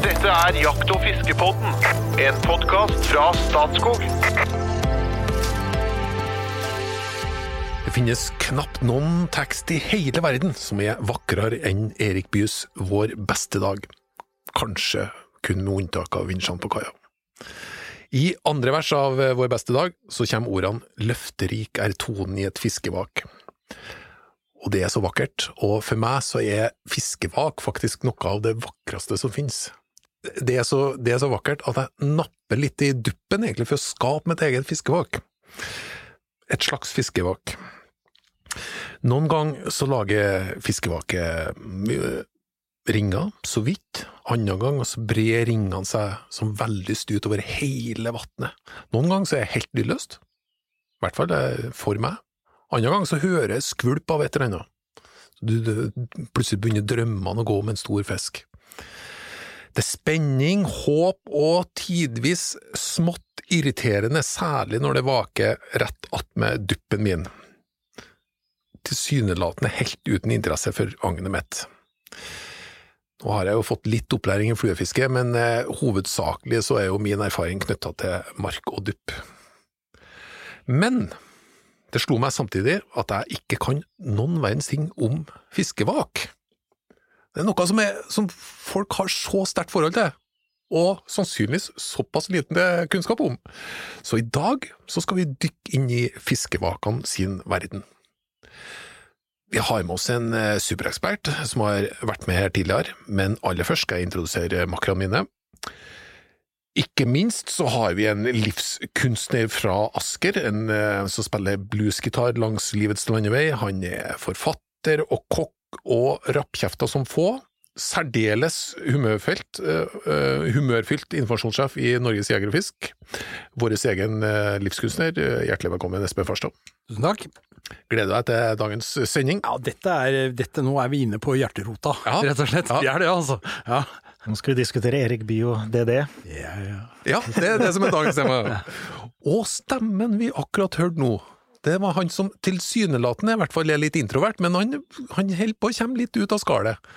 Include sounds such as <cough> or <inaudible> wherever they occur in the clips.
Dette er Jakt- og fiskepodden, en podkast fra Statskog. Det finnes knapt noen tekst i hele verden som er vakrere enn Erik Byes Vår beste dag. Kanskje kun med unntak av vinsjene på kaia. I andre vers av Vår beste dag så kommer ordene Løfterik er tonen i et fiskevak. Og det er så vakkert, og for meg så er fiskevak faktisk noe av det vakreste som finnes. Det er så, det er så vakkert at jeg napper litt i duppen egentlig for å skape mitt eget fiskevak. Et slags fiskevak. Noen ganger så lager fiskevaket ringer, så vidt. Andre ganger så brer ringene seg som vellyst utover hele vannet. Noen ganger så er det helt lydløst. I hvert fall er for meg. Andre ganger så hører jeg skvulp av et eller annet. Du, du, plutselig begynner drømmene å gå om en stor fisk. Det er spenning, håp og tidvis smått irriterende, særlig når det vaker rett attmed duppen min. Tilsynelatende helt uten interesse for agnet mitt. Nå har jeg jo fått litt opplæring i fluefiske, men eh, hovedsakelig så er jo min erfaring knytta til mark og dupp. Men det slo meg samtidig at jeg ikke kan noen verdens ting om fiskevak. Det er noe som, er, som folk har så sterkt forhold til, og sannsynligvis såpass liten kunnskap om. Så i dag så skal vi dykke inn i fiskevakene sin verden. Vi har med oss en eh, superekspert som har vært med her tidligere, men aller først skal jeg introdusere makkerne mine. Ikke minst så har vi en livskunstner fra Asker, en eh, som spiller bluesgitar langs livets landevei. Han er forfatter og kokk og rappkjefta som få. Særdeles humørfelt, uh, humørfylt informasjonssjef i Norges Jeger og Fisk. Vår egen uh, livskunstner. Hjertelig velkommen, Espen Farstad. Tusen takk. Gleder deg til dagens sending. Ja, dette er, dette, nå er vi inne på hjerterota, Ja. rett og slett. Ja. det er det, altså. Ja, Nå skal vi diskutere Erik Bye og DD. ja, ja. Ja, det er det som er dagens tema. Og stemmen vi akkurat hørte nå, det var han som tilsynelatende i hvert fall er litt introvert, men han, han holder på å komme litt ut av skallet.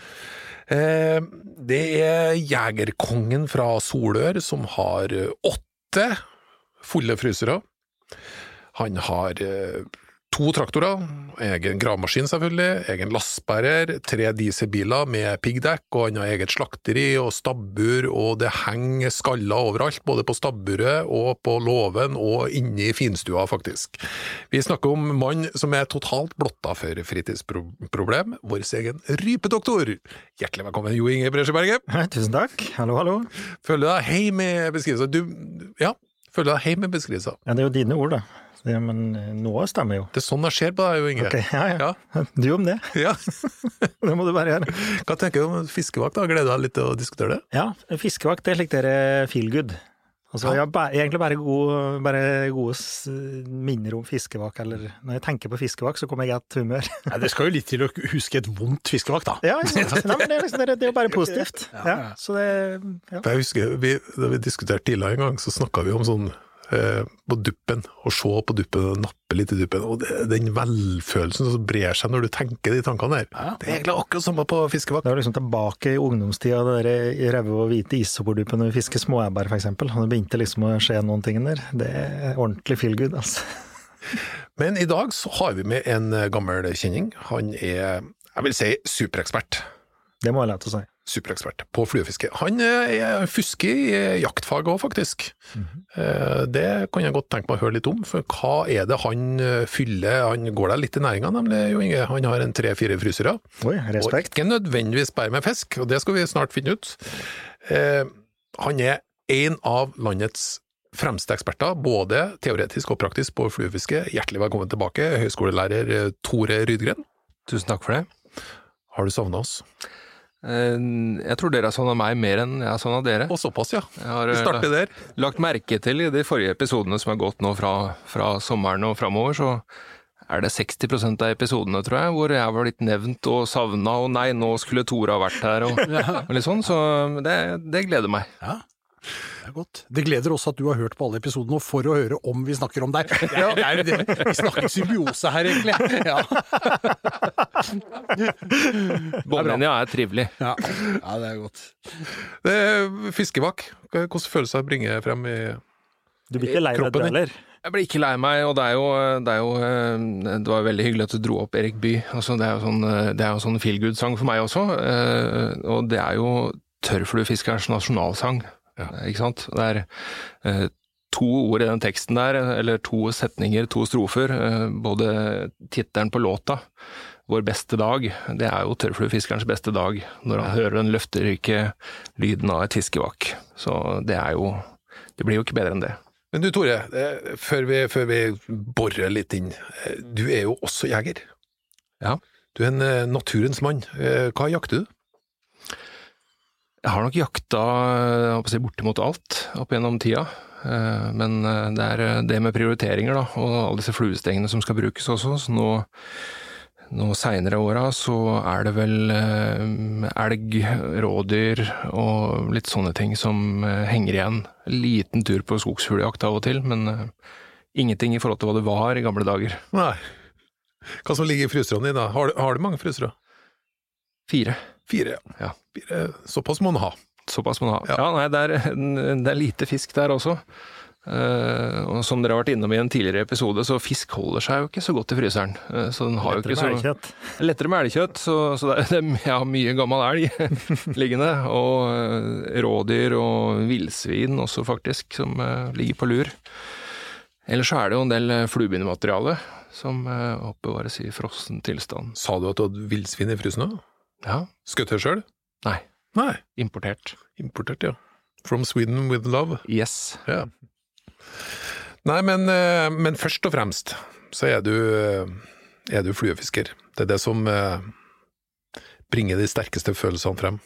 Eh, det er jegerkongen fra Solør som har åtte fulle frysere. Han har eh, to traktorer, egen gravemaskin selvfølgelig, egen lastebærer, tre dieselbiler med piggdekk, og annet eget slakteri og stabbur, og det henger skaller overalt, både på stabburet og på låven og inne i finstua, faktisk. Vi snakker om mann som er totalt blotta for fritidsproblem, vår egen rypedoktor. Hjertelig velkommen, Jo Inge Bresjeberget. <laughs> Tusen takk. Hallo, hallo. Føler deg hei med beskrivelser. Du, ja, føler deg hei med beskrivelser. Ja, det er jo dine ord, da. Det, men eh, noe stemmer jo. Det er sånn det skjer på deg, Jo Inge. Ok, ja, ja. <laughs> Du om det. <laughs> Ja. <laughs> Det må du bare gjøre. Hva tenker du om fiskevakt? da? Gleder du deg litt til å diskutere det? Ja, fiskevakt, det er slik dere feel good. Altså, jeg har egentlig bare gode, bare gode minner om fiskevak, eller når jeg tenker på fiskevak, så kommer jeg i godt humør. Nei, det skal jo litt til å huske et vondt fiskevakt, da. Ja, ja. Nei, men det, er liksom, det, er- jo bare positivt. Ja, så det, ja. Jeg husker, vi, Da vi diskuterte tidligere en gang, så snakka vi om sånn på duppen, og se på duppen og nappe litt i duppen. Og det, den velfølelsen som brer seg når du tenker de tankene der. Ja. Det er egentlig akkurat samme på fiskevakt. Det er liksom tilbake i ungdomstida, det der røde og hvite isoporduppen når vi fisker småebber, for eksempel. Og det begynte liksom å skje noen ting der. Det er ordentlig feel good, altså. <laughs> Men i dag så har vi med en eh, gammel kjenning. Han er, jeg vil si, superekspert. Det må jeg lett å si. Superekspert på fluefiske. Han eh, er fusker i eh, jaktfag òg, faktisk. Eh, Det kan jeg godt tenke meg å høre litt om, for hva er det han fyller Han går deg litt i næringa, nemlig, Jo Inge. Han har en tre-fire frysere. Oi, respekt. Og ikke nødvendigvis bare med fisk, og det skal vi snart finne ut. Eh, han er en av landets fremste eksperter, både teoretisk og praktisk på fluefiske. Hjertelig velkommen tilbake, høyskolelærer Tore Rydgren. Tusen takk for det. Har du savna oss? Eh, Jeg tror dere er sånn av meg mer enn jeg er sånn av dere. Og såpass, ja. Vi eh, starter der. lagt merke til i de forrige episodene som har gått nå fra, fra sommeren og framover, så er det 60% av episodene, tror jeg, hvor jeg var litt nevnt og savna, og nei, nå skulle Tora vært her, og, <laughs> og litt sånn, så det, det gleder meg. Ja. Det er godt. Det gleder oss at du har hørt på alle episodene, og for å høre om vi snakker om deg. <laughs> Er, det er, det, vi snakker symbiose her, egentlig. <laughs> Ja. Båndlinja er trivelig. Ja. ja, det er godt. Det er Fiskevak, hvordan følelser bringer jeg frem i Du blir ikke lei deg, du heller? Jeg blir ikke lei meg, og det er jo Det, er jo, eh, det var veldig hyggelig at du dro opp Erik Bye. Altså, det er jo sånn, eh, det er jo sånn feel good-sang for meg også. eh, Og det er jo tørrfluefiskerens nasjonalsang, ikke sant. Det er eh, to ord i den teksten der, eller to setninger, to strofer. eh, Både tittelen på låta, 'Vår beste dag', det er jo tørrfluefiskerens beste dag, når han hører den løfterike lyden av et fiskevak. Så det er jo Det blir jo ikke bedre enn det. Men du Tore, eh, før vi, før vi borer litt inn, eh, du er jo også jeger. Ja. Du er en eh, naturens mann. Eh, Hva jakter du? Jeg har nok jakta å si, bortimot alt opp gjennom tida. Eh, Men eh, det er det med prioriteringer, da, og alle disse fluestengene som skal brukes også. Så nå, nå seinere i åra så er det vel eh, elg, rådyr og litt sånne ting som eh, henger igjen. Liten tur på skogsfugljakt av og til, men eh, ingenting i forhold til hva det var i gamle dager. Nei. Hva som ligger i fryserne dine? Har, du- har du mange frysere? Fire. Fire, Ja. Fire, såpass må en ha. Såpass må en ha. Ja. Ja, nei, det er, <laughs> det er lite fisk der også. Uh, og som dere har vært innom i en tidligere episode, så fisk holder seg jo ikke så godt i fryseren. Uh, så den har jo Lettere ikke så med elgkjøtt. <laughs> Lettere med elgkjøtt, så, så det er, <laughs> det jeg har mye gammel elg liggende. Og uh, rådyr og villsvin også, faktisk, som ligger på lur. Ellers så er det jo en del fluebindemateriale som oppbevares i frossen tilstand. Sa du at du hadde villsvin i frysen òg? Ja. Skutt det sjøl? Nei. Nei. Importert. Importert, ja. From Sweden with love. Yes. Ja. Nei, men, eh, men først og fremst så er du, eh, er du fluefisker. Det er det som eh, bringer de sterkeste følelsene frem.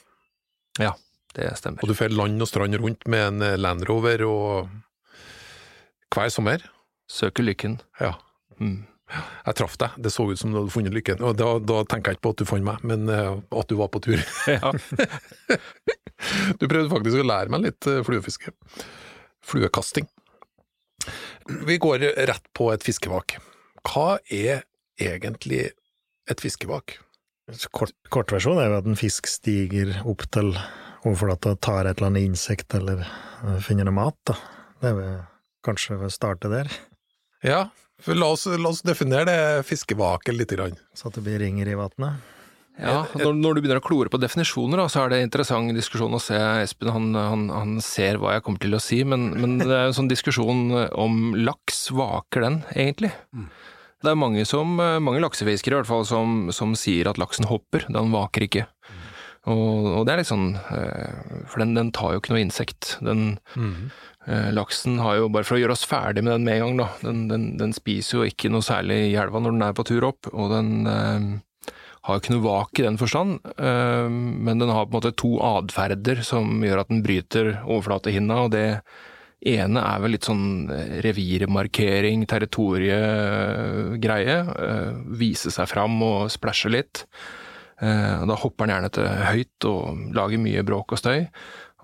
Ja, Det stemmer. Og du får land og strand rundt med en Land Rover og hver sommer. Søker lykken. Ja. Mm. Jeg traff deg, det så ut som du hadde funnet lykken. Og da, da tenker jeg ikke på at du fant meg, men uh, at du var på tur. <laughs> Ja. Du prøvde faktisk å lære meg litt eh, fluefiske. Fluekasting. Vi går rett på et fiskevak. Hva er egentlig et fiskevak? Kort, kortversjon er jo at en fisk stiger opp til overflata og tar et eller annet insekt eller eh, finner noe mat. Da. Det er vel kanskje vi starte der, Ja, la oss, la oss definere det fiskevaket litt. Grann. så at det blir ringer i vannet. Ja, når, når du begynner å klore på definisjoner, da, så er det interessant diskusjon å se. Espen han, han, han ser hva jeg kommer til å si, men, men det er en sånn diskusjon om laks. Vaker den, egentlig? Det er mange, som, mange laksefiskere i hvert fall som, som sier at laksen hopper, den vaker ikke. Og, og det er litt sånn eh, For den, den tar jo ikke noe insekt. Den, eh, laksen har jo, bare for å gjøre oss ferdig med den med en gang, da, den, den, den spiser jo ikke noe særlig i elva når den er på tur opp, og den eh, har jo ikke noe vak i den forstand, men den har på en måte to atferder som gjør at den bryter overflatehinna, og det ene er vel litt sånn revirmarkering, territoriegreie. eh, Vise seg fram og splæsje litt. Eh, Da hopper den gjerne til høyt og lager mye bråk og støy.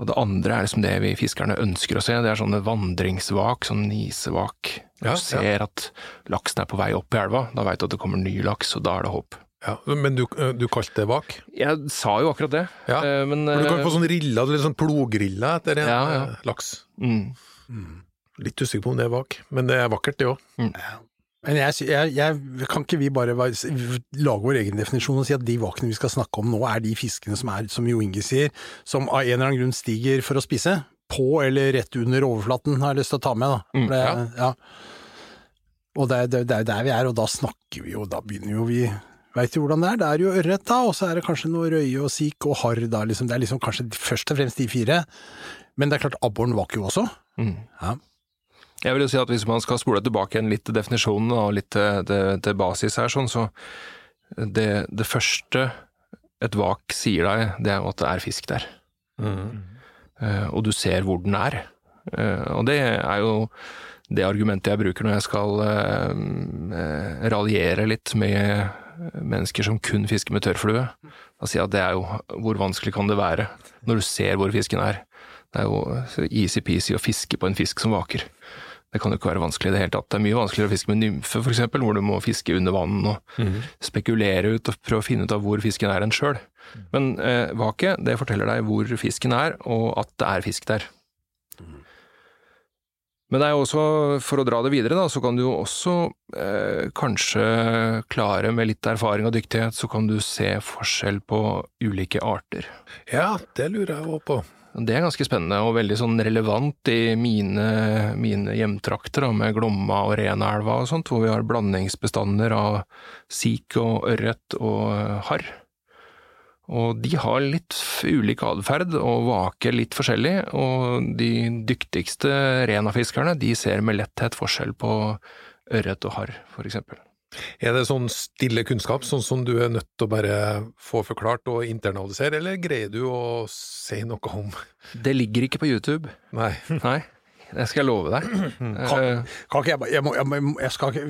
Og det andre er liksom det vi fiskerne ønsker å se, det er sånne vandringsvak, sånn nisevak. Når Ja, du ser at laksen er på vei opp i elva, da veit du at det kommer ny laks, og da er det håp. Ja, men du, du kalte det vak? Jeg sa jo akkurat det, Ja, eh, men For du kan jo få sånn rilla, eller sånn plogrilla etter en Ja, ja. eh, laks. mm, Litt usikker på om det er vak, men det er vakkert det òg. Men jeg, jeg, jeg, kan ikke vi bare lage vår egen definisjon og si at de vakene vi skal snakke om nå, er de fiskene som er, som Jo Inge sier, som av en eller annen grunn stiger for å spise? På eller rett under overflaten, har jeg lyst til å ta med. da. Mm, det, ja. ja. Og det, det, det er jo der vi er, og da snakker vi jo, da begynner jo vi Veit du hvordan det er? Det er jo ørret, da, og så er det kanskje noe røye og sik og harr, da. Liksom. Det er liksom kanskje først og fremst de fire. Men det er klart, abboren vaker jo også. mm. Ja. Jeg vil jo si at hvis man skal spole tilbake igjen litt til definisjonen og litt til, til, basis her, sånn, så det, det første et vak sier deg, det er at det er fisk der. Eh, og du ser hvor den er. Uh, og det er jo det argumentet jeg bruker når jeg skal uh, raljere litt med mennesker som kun fisker med tørrflue. Da sier jeg at det er jo hvor vanskelig kan det være når du ser hvor fisken er. Det er jo easy-peasy å fiske på en fisk som vaker. Det kan jo ikke være vanskelig i det hele tatt. Det er mye vanskeligere å fiske med nymfe, eksempel, hvor du må fiske under vann og spekulere ut og prøve å finne ut av hvor fisken er enn sjøl. Men eh, vake, det forteller deg hvor fisken er, og at det er fisk der. Men det er jo også, for å dra det videre, da, så kan du jo også eh, kanskje klare med litt erfaring og dyktighet, så kan du se forskjell på ulike arter. Ja, det lurer jeg òg på. Det er ganske spennende og veldig sånn relevant i mine, mine hjemtrakter med Glomma og Renelva og sånt, hvor vi har blandingsbestander av sik og ørret og eh, harr. Og de har litt ulik atferd og vaker litt forskjellig, og de dyktigste renafiskerne de ser med letthet forskjell på ørret og harr, for eksempel. Er det sånn stille kunnskap, sånn som du er nødt til å bare få forklart og internalisere, eller greier du å si noe om Det ligger ikke på YouTube. Nei. Nei, det skal jeg love deg. Kan, Eh, kan ikke jeg bare Jeg, må, jeg, må, jeg skal ikke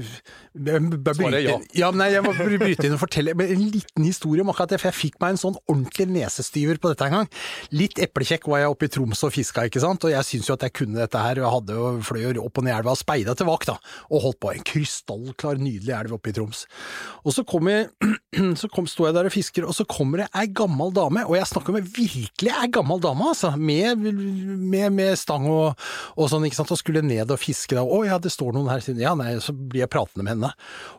jeg bare bryte ja. ja. Nei, jeg må bryte inn og fortelle men en liten historie om akkurat det, for jeg fikk meg en sånn ordentlig nesestyver på dette en gang. Litt eplekjekk var jeg oppe i Troms og fiska, ikke sant, og jeg syns jo at jeg kunne dette her, og jeg hadde jo fløy opp og ned elva og speida til vakt, da, og holdt på. En krystallklar, nydelig elv oppe i Troms. Og så kom jeg <clears throat> så kom, sto jeg der og fisker, og så kommer det ei gammel dame, og jeg snakker med virkelig ei gammel dame, altså, med, med, med stang og, og sånn, ikke sant, og skulle ned og fiske da. Å ja, det står noen her, ja nei, så blir jeg pratende med henne.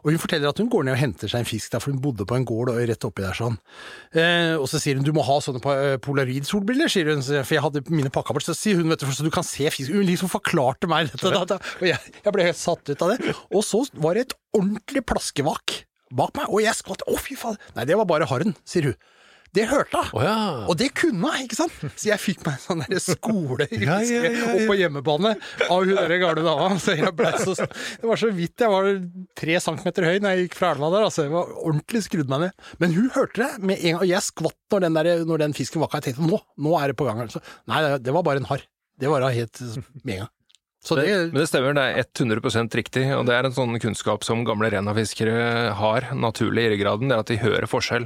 Og hun forteller at hun går ned og henter seg en fisk der, for hun bodde på en gård og rett oppi der sånn. Eh, og så sier hun du må ha sånne eh, polaroid-solbriller, sier hun, for jeg hadde mine pakka bort, så sier hun vet du, så du kan se fisk. Hun liksom forklarte meg dette, da, da, og jeg, jeg ble helt satt ut av det. Og så var det et ordentlig plaskevak bak meg, og jeg skvatt, å fy faen, nei det var bare harren, sier hun. Det hørte hun. Oh, ja. Og det kunne hun, ikke sant? Så jeg fikk meg en sånn der skole <laughs> Ja, ja, opp på hjemmebane av hun der gamle dama. Så jeg ble så, det var så vidt jeg var tre centimeter høy når jeg gikk fra elva der. Altså, jeg var ordentlig skrudd meg ned. Men hun hørte det med en gang, og jeg skvatt når den, der, når den fisken var Jeg tenkte nå, nå er det på gang. Altså. Nei, det- var bare en harr. Det var helt med en gang. Så det, Men det stemmer, det er 100% riktig, og det er en sånn kunnskap som gamle renafiskere har naturlig i ryggraden, det er at de hører forskjell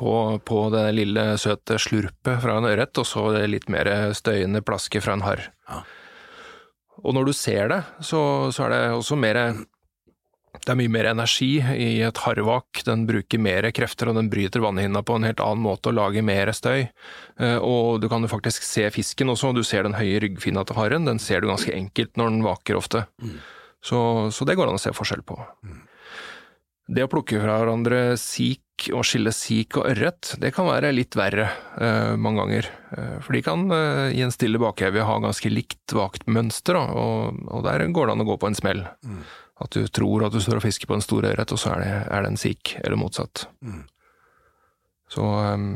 på, på det lille søte slurpet fra en ørret, og så det litt mer støyende plasket fra en harr. Ja. Og når du ser det, så, så er det også mer det er mye mer energi i et harvak, den bruker mer krefter og den bryter vannhinna på en helt annen måte og lager mer støy. Eh, Og du kan jo faktisk se fisken også, du ser den høye ryggfinna til harren, den ser du ganske enkelt når den vaker ofte. Så, så det går an å se forskjell på. Det å plukke fra hverandre sik og skille sik og ørret, det kan være litt verre eh, mange ganger. Eh, for de kan eh, i en stille bakhevje ha ganske likt vagt mønster, da, og, og der går det an å gå på en smell. At du tror at du står og fisker på en stor ørret, og så er det, er det en sik, eller motsatt. Mm. Så um,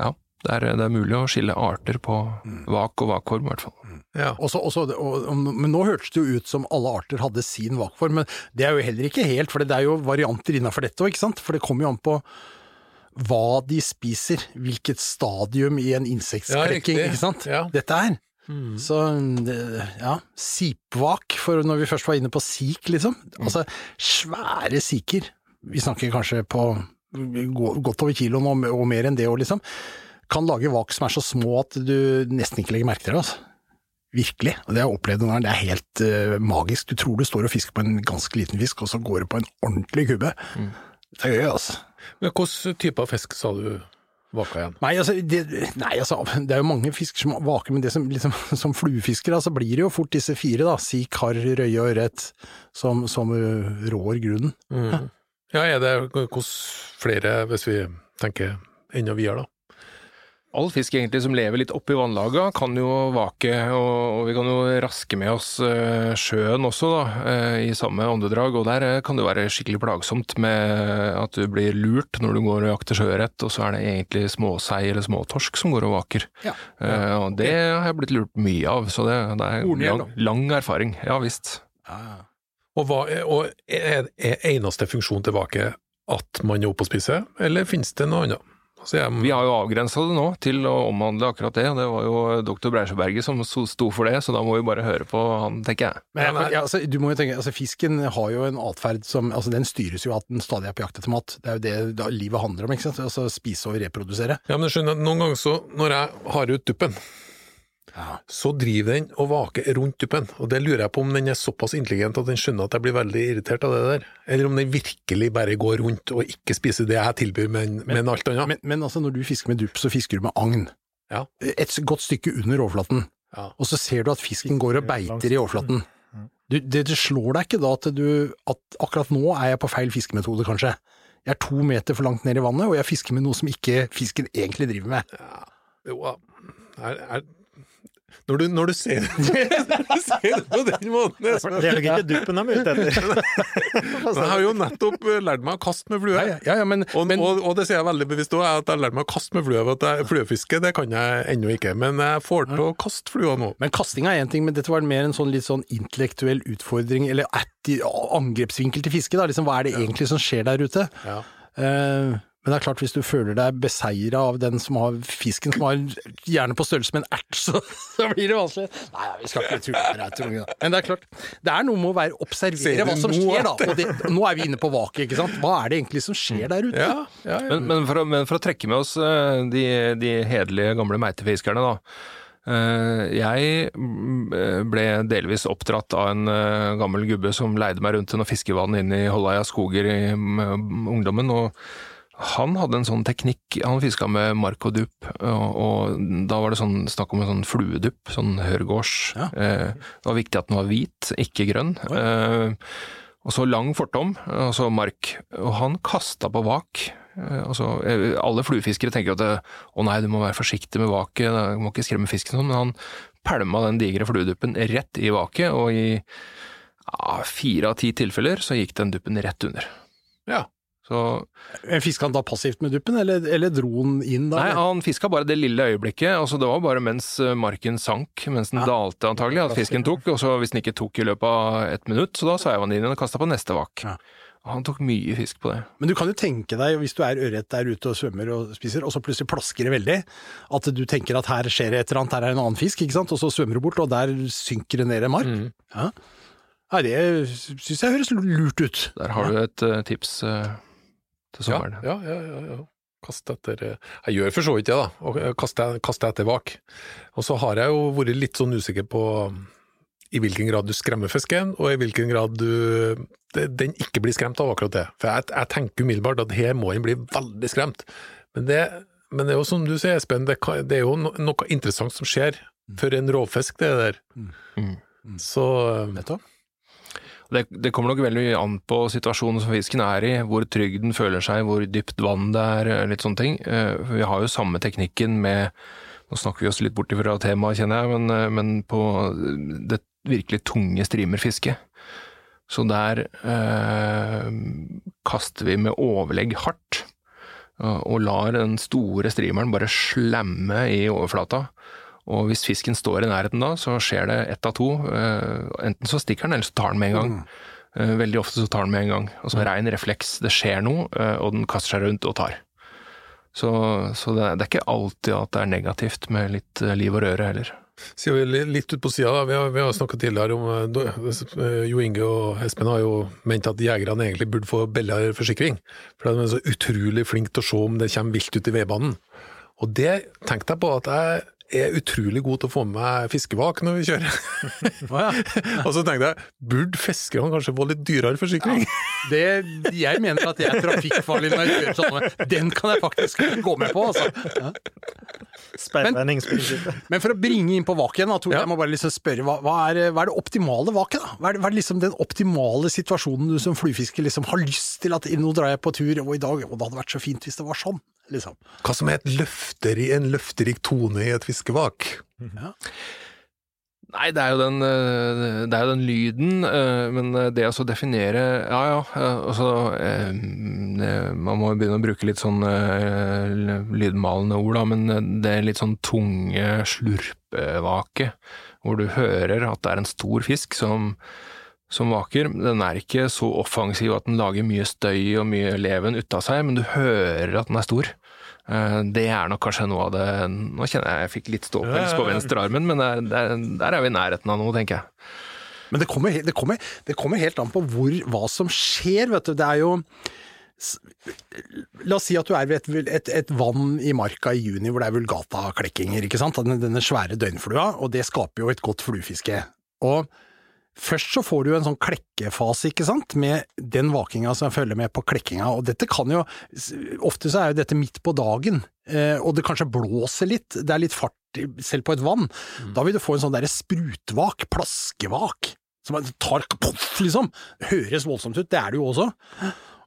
ja, det er, det er mulig å skille arter på vak og vakform, i hvert fall. ja. Også, også, og, men nå hørtes det jo ut som alle arter hadde sin vakform, men det er jo heller ikke helt, for det er jo varianter innafor dette òg, ikke sant? For det kommer jo an på hva de spiser, hvilket stadium i en Ja, insektskrekking, ikke sant? Ja. Dette er. Så ja, sipvak, for når vi først var inne på sik, liksom. Altså svære siker. Vi snakker kanskje på godt over kiloen og, og mer enn det òg, liksom. Kan lage vak som er så små at du nesten ikke legger merke til det. altså. Virkelig. Og det har jeg opplevd noen ganger. Det er helt uh, magisk. Du tror du står og fisker på en ganske liten fisk, og så går du på en ordentlig kubbe. Det er gøy, altså. Men hvilken type av fisk sa du vaka igjen? Nei, altså, det, nei, altså, det er jo mange fisker som vaker, men det som, liksom, <laughs> som fluefiskere, så blir det jo fort disse fire, da. si kar, røye og ørret, som, som uh, rår grunnen. Ja, er det hos flere, hvis vi tenker enda videre, da? All fisk egentlig som lever litt oppi vannlaga kan jo vake, og, vi kan jo raske med oss eh, sjøen også, da, eh, i samme åndedrag. Og der eh, kan det være skikkelig plagsomt med at du blir lurt når du går og jakter sjøørret, og så er det egentlig småsei eller småtorsk som går og vaker. Ja. Eh, og det har jeg blitt lurt mye av, så det, det er lang, lang erfaring. Ja visst. Og, hva og er, er eneste funksjon tilbake at man er oppe og spiser, eller finnes det noe annet? Jeg, Vi har jo avgrensa det nå til å omhandle akkurat det, og det var jo doktor Breisjøberget som sto sto for det, så da må vi bare høre på han, tenker jeg. Men, Ja, ja, altså, du må jo tenke, altså, Fisken har jo en atferd som altså, Den styres jo av at den stadig er på jakt etter mat. Det er jo det da, livet handler om. ikke sant? Altså Spise og reprodusere. Ja, men skjønner, noen ganger så, når jeg har ut duppen, Ja. så driver den og vaker rundt tuppen, Og det lurer jeg på om den er såpass intelligent at den skjønner at jeg blir veldig irritert av det der. Eller om den virkelig bare går rundt og ikke spiser det jeg tilbyr, men, men, alt annet. Men, men altså, når du fisker med dupp, så fisker du med agn. Ja. Et godt stykke under overflaten. Ja. Og så ser du at fisken går og beiter i overflaten. Du, det, det slår deg ikke da at du at akkurat nå er jeg på feil fiskemetode, kanskje. Jeg er to meter for langt ned i vannet, og jeg fisker med noe som ikke fisken egentlig driver med. Jo, ja. er, er, når, du, når du ser det <laughs> ser det på den måten Det er nok ikke duppen de er ute etter. <laughs> Jeg har jo nettopp eh, lært meg å kaste med flue. Ja, ja, ja, men, Og, men og, og det sier jeg veldig bevisst òg, at jeg har lært meg å kaste med flue. at jeg- Fluefiske det kan jeg ennå ikke, men jeg får til å kaste flua nå. Men kasting er én ting, men dette var mer en sånn litt sånn intellektuell utfordring, eller angrepsvinkel til fiske, da. Liksom, hva er det egentlig som skjer der ute? Ja. Eh, men det er klart, hvis du føler deg beseira av den som har fisken, som har gjerne på størrelse med en ert, <laughs> så, så blir det vanskelig. Nei, vi skal ikke tulle med det, Trond jeg. Men det er klart, det er noe med å være observere hva som skjer, da. Og det, nå er vi inne på vaket, ikke sant. Hva er det egentlig som skjer der ute? Ja, ja, ja. Men, men, for å, men for å trekke med oss eh, de, de hederlige gamle meitefiskerne, da. Eh, Jeg mm, ble delvis oppdratt av en eh, gammel gubbe som leide meg rundt til noen fiskevann inne i Holleia skoger i mm, ungdommen. og han hadde en sånn teknikk, han fiska med mark og og, da var det sånn, snakk om en sånn fluedupp, sånn hørgårds. Ja. Eh, det var viktig at den var hvit, ikke grønn. Eh, og så lang fortom, og så mark. Og han kasta på vak. Altså, alle fluefiskere tenker at det, å nei, du må være forsiktig med vaket, du må ikke skremme fisken sånn, men han pælma den digre flueduppen rett i vaket, og i ja, fire av ti tilfeller så gikk den duppen rett under. Ja. Så Fiska han da passivt med duppen, eller, eller dro han inn da? Nei, eller? han fiska bare det lille øyeblikket. altså Det var bare mens eh, marken sank, mens den Ja. dalte antagelig, at fisken tok. Og så hvis den ikke tok i løpet av et minutt, så da sveiva han inn og kasta på neste vak. Ja. Han tok mye fisk på det. Men du kan jo tenke deg, hvis du er ørret der ute og svømmer og spiser, og så plutselig plasker det veldig, at du tenker at her skjer det et eller annet, her er en annen fisk, ikke sant, og så svømmer du bort, og der synker det ned en mark. Mm. Ja. Nei, det syns jeg høres lurt ut. Der har du et uh, tips eh, til Ja, sommeren. ja, ja, ja, ja. Kaste etter eh, Jeg gjør for så vidt det, da. Og eh, kaste, kaste etter vak. Og så har jeg jo vært litt sånn usikker på i hvilken grad du skremmer fisken, og i hvilken grad du, den ikke blir skremt av akkurat det. For jeg, jeg tenker umiddelbart at her må den bli veldig skremt. Men det, men det er jo som du sier, Espen, det, kan, det er jo no, noe interessant som skjer for en rovfisk, det der. Mm. Så eh, Nettopp. Det, det kommer nok veldig an på situasjonen som fisken er i, hvor trygg den føler seg, hvor dypt vann det er, eh, litt sånne ting. Eh, Vi har jo samme teknikken med Nå snakker vi oss litt bort fra temaet, kjenner jeg, men, eh, men på det virkelig tunge streamerfisket. Så der eh, kaster vi med overlegg hardt, og, lar den store streameren bare slemme i overflata. Og hvis fisken står i nærheten da, så skjer det ett av to. Eh, enten så stikker den, eller så tar den med en gang. Eh, veldig ofte så tar den med en gang. Altså rein refleks. Det skjer noe, eh, og den kaster seg rundt og tar. Så, så det, er- det er ikke alltid at det er negativt med litt liv og røre heller. Sier vi litt ut på sida, vi har, vi har snakket tidligere om Jo Inge og Espen har jo ment at jegerne egentlig burde få billigere forsikring, for de er så utrolig flinke til å se om det kommer vilt ut i veibanen. Og det tenkte jeg på at jeg er utrolig god til å få med meg fiskevak når vi kjører. <laughs> Oh, ja. <laughs> og så tenkte jeg, burde fiskerne kanskje få litt dyrere forsikring? Det, jeg mener at jeg er trafikkfarlig når jeg kjører sånn. Den kan jeg faktisk gå med på, altså. Ja. Sperrvenningsprinsippet. Men for å bringe inn på vak igjen, da, Tor, Ja. jeg må bare liksom spørre, hva, hva, er, hva er det optimale vaket? da? Hva er, hva er liksom den optimale situasjonen du som fluefisker liksom har lyst til at nå drar jeg på tur, og i dag, og det hadde vært så fint hvis det var sånn, liksom. Hva som er et løfteri, en løfterik tone i et fiskevak? Nei, det er jo den, eh, det er jo den lyden, eh, men det å definere Ja ja, eh, altså eh, eh, Man må jo begynne å bruke litt sånn eh, lydmalende ord, da, men det er litt sånn tunge slurpevake, hvor du hører at det er en stor fisk som som vaker. Den er ikke så offensiv at den lager mye støy og mye leven ut av seg, men du hører at den er stor. Eh, Det er nok kanskje noe av det Nå kjenner jeg jeg fikk litt ståpels på venstre armen, men der, der, der er vi i nærheten av noe, tenker jeg. Men det kommer, det kommer, det kommer helt an på hvor, hva som skjer, vet du. Det er jo La oss si at du er ved et, et, et vann i marka i juni hvor det er vulgata-klekkinger, ikke sant? Denne, denne svære døgnflua, og det skaper jo et godt fluefiske. Og først så får du en sånn klekkefase, ikke sant, med den vakinga som følger med på klekkinga, og dette kan jo Ofte så er jo dette midt på dagen, eh, og det kanskje blåser litt, det er litt fart selv på et vann. Da vil du få en sånn derre sprutvak, plaskevak, som tar poff, liksom. Høres voldsomt ut, det er det jo også.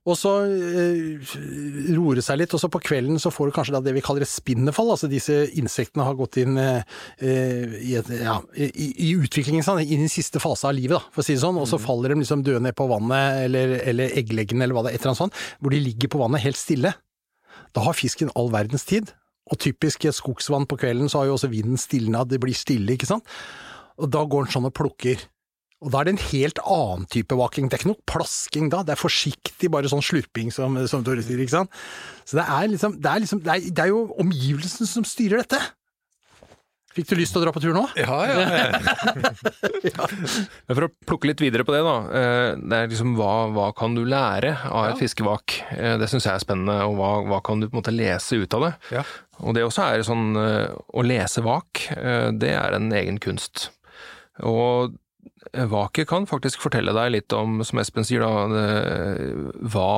Og så eh, roer det seg litt, og så på kvelden så får du kanskje det vi kaller et spinnefall. Altså disse insektene har gått inn eh, eh, i, et, ja, i, i utviklingen, sånn, inn i siste fase av livet, da, for å si det sånn. Og så faller de liksom døde ned på vannet, eller, eller eggleggene, eller hva det er, et eller annet sånt, hvor de ligger på vannet helt stille. Da har fisken all verdens tid. Og typisk i et skogsvann på kvelden så har jo også vinden stilna, det blir stille, ikke sant. Og da går den sånn og plukker. Og da er det en helt annen type vaking. Det er ikke noe plasking da, det er forsiktig, bare sånn slurping som, som Tore sier, ikke sant. Så det er liksom, det er liksom, det er, det er jo omgivelsene som styrer dette. Fikk du lyst til å dra på tur nå? Ja, ja. ja. <laughs> for å plukke litt videre på det, da. eh, Det er liksom hva, hva kan du lære av et fiskevak? Eh, Det syns jeg er spennende, og hva, hva kan du på en måte lese ut av det? Ja. Og det også er sånn eh, Å lese vak, det er en egen kunst. Og vaket kan faktisk fortelle deg litt om, som Espen sier, da, hva,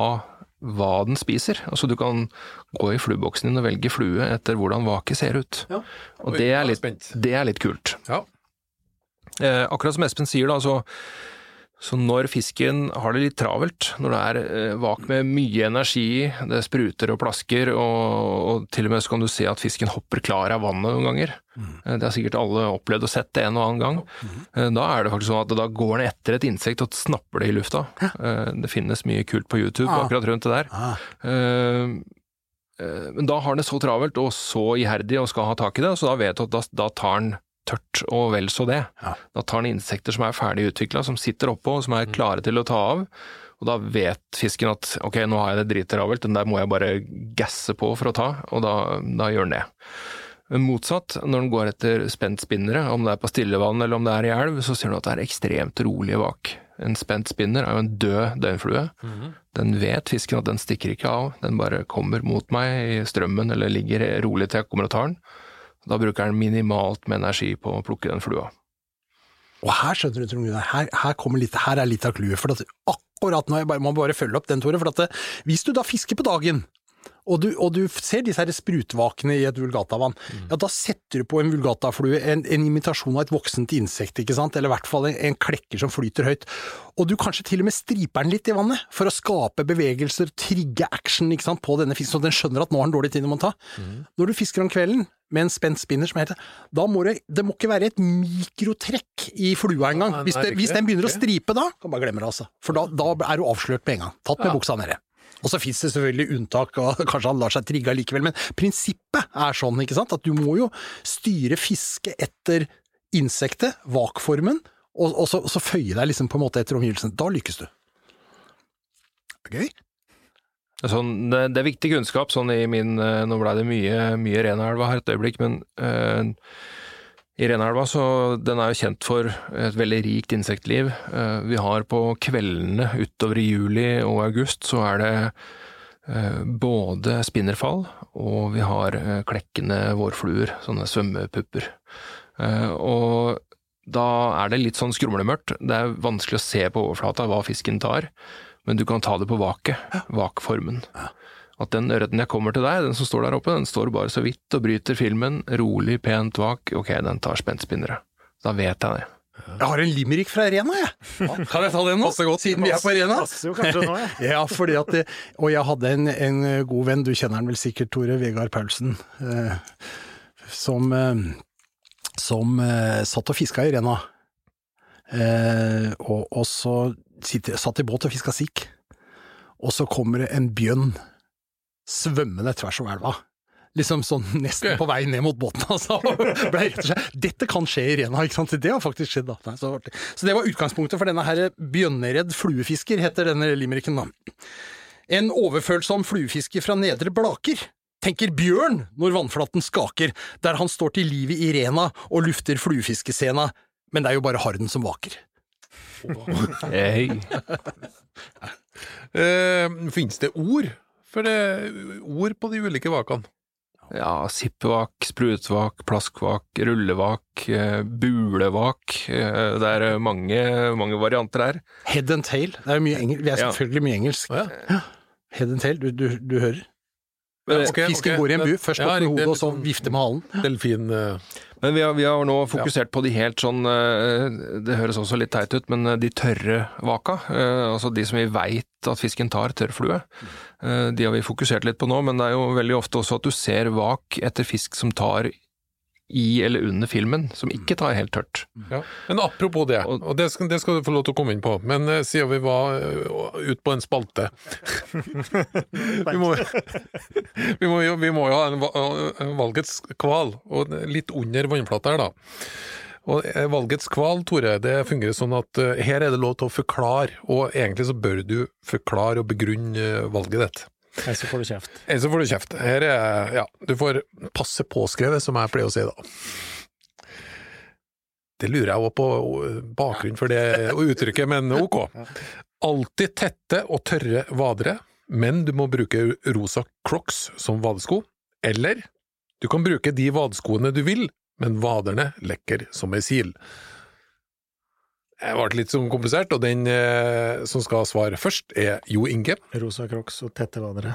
hva den spiser. Altså du kan gå i flueboksen din og velge flue etter hvordan vaket ser ut. Ja. Og det er, litt, det er litt kult. ja. Eh, akkurat som Espen sier, da, så, så når fisken har det litt travelt, når det er eh, vak med mye energi det spruter og plasker, og, og til og med så kan du se at fisken hopper klar av vannet noen ganger. mm. det har sikkert alle opplevd og sett det en og annen gang. Mm. da er det faktisk sånn at da går den etter et insekt og snapper det i lufta. Eh, det finnes mye kult på YouTube Ah. akkurat rundt det der. Ah. Eh, eh, men da har den det så travelt og så iherdig og skal ha tak i det, så da vet du at da, da tar den tørt og vel så det. Ja. Da tar den insekter som er ferdig utvikla, som sitter oppå og som er klare til å ta av. Og da vet fisken at ok, nå har jeg det drittravelt, den der må jeg bare gasse på for å ta, og da, da gjør den det. Men motsatt, når den går etter spent spinnere, om det er på stillevann eller om det er i elv, så ser du at det er ekstremt rolige vak. En spent spinner er jo en død døgnflue. Den vet fisken at den stikker ikke av, den bare kommer mot meg i strømmen eller ligger rolig til jeg kommer og tar den. Da bruker han minimalt med energi på å plukke den flua. Og her skjønner du, Trond Gunnar, her, her, litt, her er litt av clouet. For at akkurat nå, jeg bare, må bare følge opp den, Tore. For at det, hvis du da fisker på dagen, og du, og du ser disse her sprutvakene i et vulgatavann, ja da setter du på en vulgataflue, en, en imitasjon av et voksent insekt, ikke sant, eller i hvert fall en, en klekker som flyter høyt. Og du kanskje til og med striper den litt i vannet, for å skape bevegelser, trigge action ikke sant, på denne fisken, så den skjønner at nå har den dårlig tid den må ta. Når du fisker om kvelden, med en spent spinner som heter Da må det, det må ikke være et mikrotrekk i flua engang. Hvis, det, hvis den begynner å stripe da, kan bare glemme det, altså. For da, da er du avslørt med en gang. Tatt med Ja. buksa nede. Og så fins det selvfølgelig unntak, og <laughs> kanskje han lar seg trigge likevel, men prinsippet er sånn, ikke sant, at du må jo styre fisket etter insektet, vakformen, og, og så, så føye deg liksom på en måte etter omgivelsene. Da lykkes du. Gøy. Sånn, det, det er viktig kunnskap sånn i min eh, Nå blei det mye, mye Renaelva her et øyeblikk, men eh, i Renelva, så den er jo kjent for et veldig rikt insektliv. Eh, vi har på kveldene utover i juli og august så er det eh, både spinnerfall og vi har eh, klekkende vårfluer, sånne svømmepupper. Og da er det litt sånn skrumlemørkt. Det er vanskelig å se på overflata hva fisken tar, men du kan ta det på vaket, vakformen. At den ørreten jeg kommer til deg, den som står der oppe, den står bare så vidt og bryter filmen, rolig, pent vak, ok, den tar spentspinnere. Da vet jeg det. Jeg har en limerick fra Arena, jeg. Kan jeg ta den nå? Siden vi er på Arena. Passer jo kanskje <laughs> nå, jeg. Ja, fordi at det, og jeg hadde en, en god venn, du kjenner han vel sikkert, Tore, Vegard Paulsen, eh, som, eh, som eh, satt og fiska i Rena. Eh, og, og så sitter, satt i båt og fiska sikk, og så kommer det en bjønn svømmende tvers over elva. Liksom sånn nesten på vei ned mot båten, <laughs> altså. Ble rett og slett, dette kan skje i Rena, ikke sant? Det har faktisk skjedd, da. Nei, så, så det var utgangspunktet for denne her bjønneredd fluefisker, heter denne limericken, da. En overfølsom fluefisker fra Nedre Blaker tenker bjørn når vannflaten skaker, der han står til livet i Rena og lufter fluefiskescena, men det er jo bare harden som vaker. Hey. uh, <laughs> Fins det ord for det, ord på de ulike vakene? Ja, sippvak, sprutvak, plaskvak, rullevak, eh, bulevak. eh, Det er mange, mange varianter her. Head and tail. Det er mye engelsk. Det er selvfølgelig mye engelsk. Ja. Head and tail, du, du, du hører. Men, okay, Fisken okay. går i en bu, først Ja, opp med hodet, og så vifte med halen. Delfin eh, men vi, har, vi har nå fokusert på de helt sånn eh, Det høres også litt teit ut, men eh, de tørre vaka. eh, Altså de som vi veit at fisken tar, tørrflue. De har vi fokusert litt på nå, men det er jo veldig ofte også at du ser vak etter fisk som tar i eller under filmen, som ikke tar helt tørt. Ja. Men apropos det, Og- det skal, det skal du få lov til å komme inn på, men uh, siden vi var uh, ut på en spalte <laughs> vi, må, vi, må jo, vi må jo ha en, en valgets kval, og litt under vannflata her, da. Og eh, Valgets kval, Tore, det fungerer sånn at uh, her er det lov til å forklare, og egentlig så bør du forklare og begrunne eh, valget ditt. Så får du kjeft. Ellers så får du kjeft. Her er, ja, du får passe påskrevet, som jeg pleier å si da. Det lurer jeg også på bakgrunnen for det uttrykket, men ok. <laughs> Alltid tette og tørre vadere, men du må bruke rosa crocs som vadesko. Eller du kan bruke de vadeskoene du vil, men vaderne lekker som ei sil. Det ble litt sånn komplisert, og den eh, som skal svare først, er Jo Inge. Rosa crocs og tette vadere.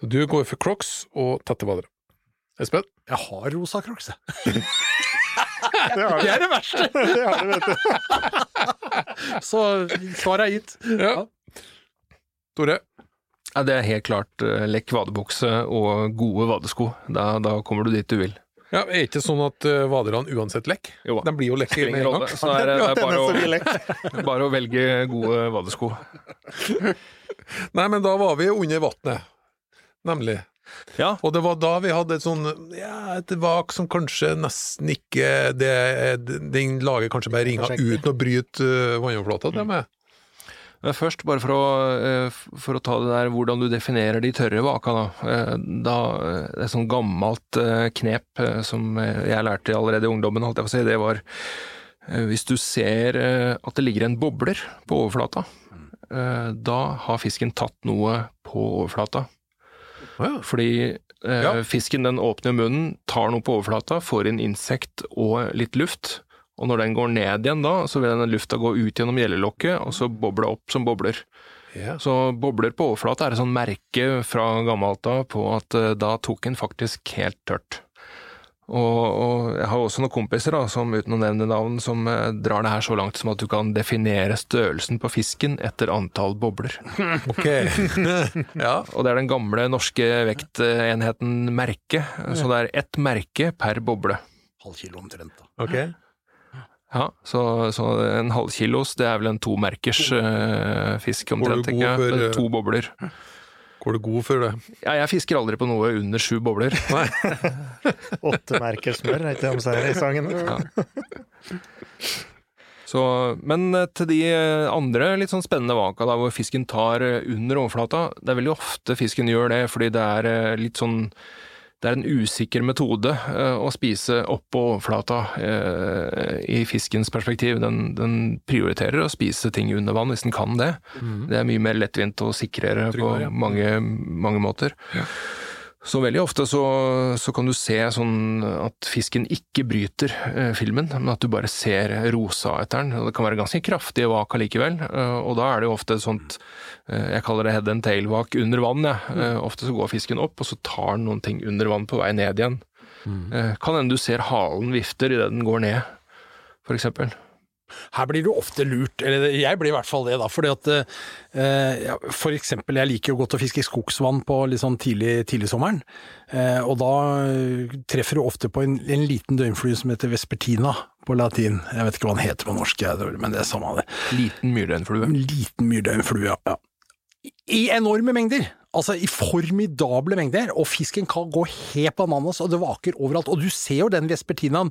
Så du går for crocs og tette vadere. Espen? Jeg har rosa crocs, jeg. <laughs> Det har Det er det verste! <laughs> det har du, vet du. <laughs> Så svaret er gitt. Ja. Tore? Ja, det er helt klart eh, lekk vadebukse og gode vadesko. Da, da kommer du dit du vil. Ja, Er ikke sånn at uh, vaderne uansett lekker? Jo da. De blir jo lekk med en gang. Så er <laughs> det, det er bare å, <laughs> bare å velge gode vadesko. <laughs> Nei, men da var vi under vannet, nemlig. Ja, Og det var da vi hadde et sånn ja, et vak som kanskje nesten ikke det, Den lager kanskje bare ringer uten å bryte uh, vannoverflata. Det med. Men først, bare for å, eh, for å ta det der hvordan du definerer de tørre vaka, da. Eh, da eh, det er et gammelt knep som jeg lærte allerede i ungdommen, holdt jeg på å si. Det var hvis du ser at det ligger en bobler på overflata, da har fisken tatt noe på overflata. Fordi Ja. fisken den åpner munnen, tar noe på overflata, får inn insekt og litt luft. Og når den går ned igjen da, så vil denne lufta gå ut gjennom gjellelokket, og så boble opp som bobler. Yeah. Så bobler på overflata er et sånn merke fra gammelt av på at eh, da tok en faktisk helt tørt. Og, og jeg har også noen kompiser da, som uten å nevne navn, som eh, drar det her så langt som at du kan definere størrelsen på fisken etter antall bobler. <laughs> Ok. <laughs> ja. Og det er den gamle norske vektenheten merke, så det er ett merke per boble. Halv kilo omtrent, da. Ok. Ja, så, så en halvkilos, det er vel en tomerkers uh, fisk omtrent, tenker jeg. for, Det eh, To bobler. Går du god for det? Ja, jeg fisker aldri på noe under sju bobler. <laughs> Åtte merker smør, er ikke det de sier i sangen? Så, men eh, til de eh, andre litt sånn spennende vaka da, hvor fisken tar eh, under overflata, det er veldig ofte fisken gjør det, fordi det er eh, litt sånn det er en usikker metode eh, å spise oppå overflata eh, i fiskens perspektiv. Den, den prioriterer å spise ting under vann hvis den kan det. Det er mye mer lettvint og sikrere på Tryggere, ja. mange, mange måter. Så veldig ofte så, så kan du se sånn at fisken ikke bryter eh, filmen, men at du bare ser rosa etter den. Og det kan være ganske kraftige vak allikevel, eh, og da er det jo ofte et sånt eh, Jeg kaller det head and tail-vak under vann. jeg. Eh, ofte så går fisken opp, og så tar den noen ting under vann på vei ned igjen. Eh, kan hende du ser halen vifter idet den går ned, for eksempel. Her blir du ofte lurt, eller jeg blir i hvert fall det, da. Fordi at eh, ja, for eksempel, jeg liker jo godt å fiske i skogsvann på litt sånn tidlig, tidlig sommeren. Eh, og da eh, treffer du ofte på en, en liten døgnflue som heter vespertina på latin. Jeg vet ikke hva den heter på norsk, men det er samme det. Liten myrdøgnflue. Liten myrdøgnflue, ja. ja. I enorme mengder! Altså i formidable mengder, og fisken kan gå helt bananas, og det vaker overalt. Og du ser jo den vespertinaen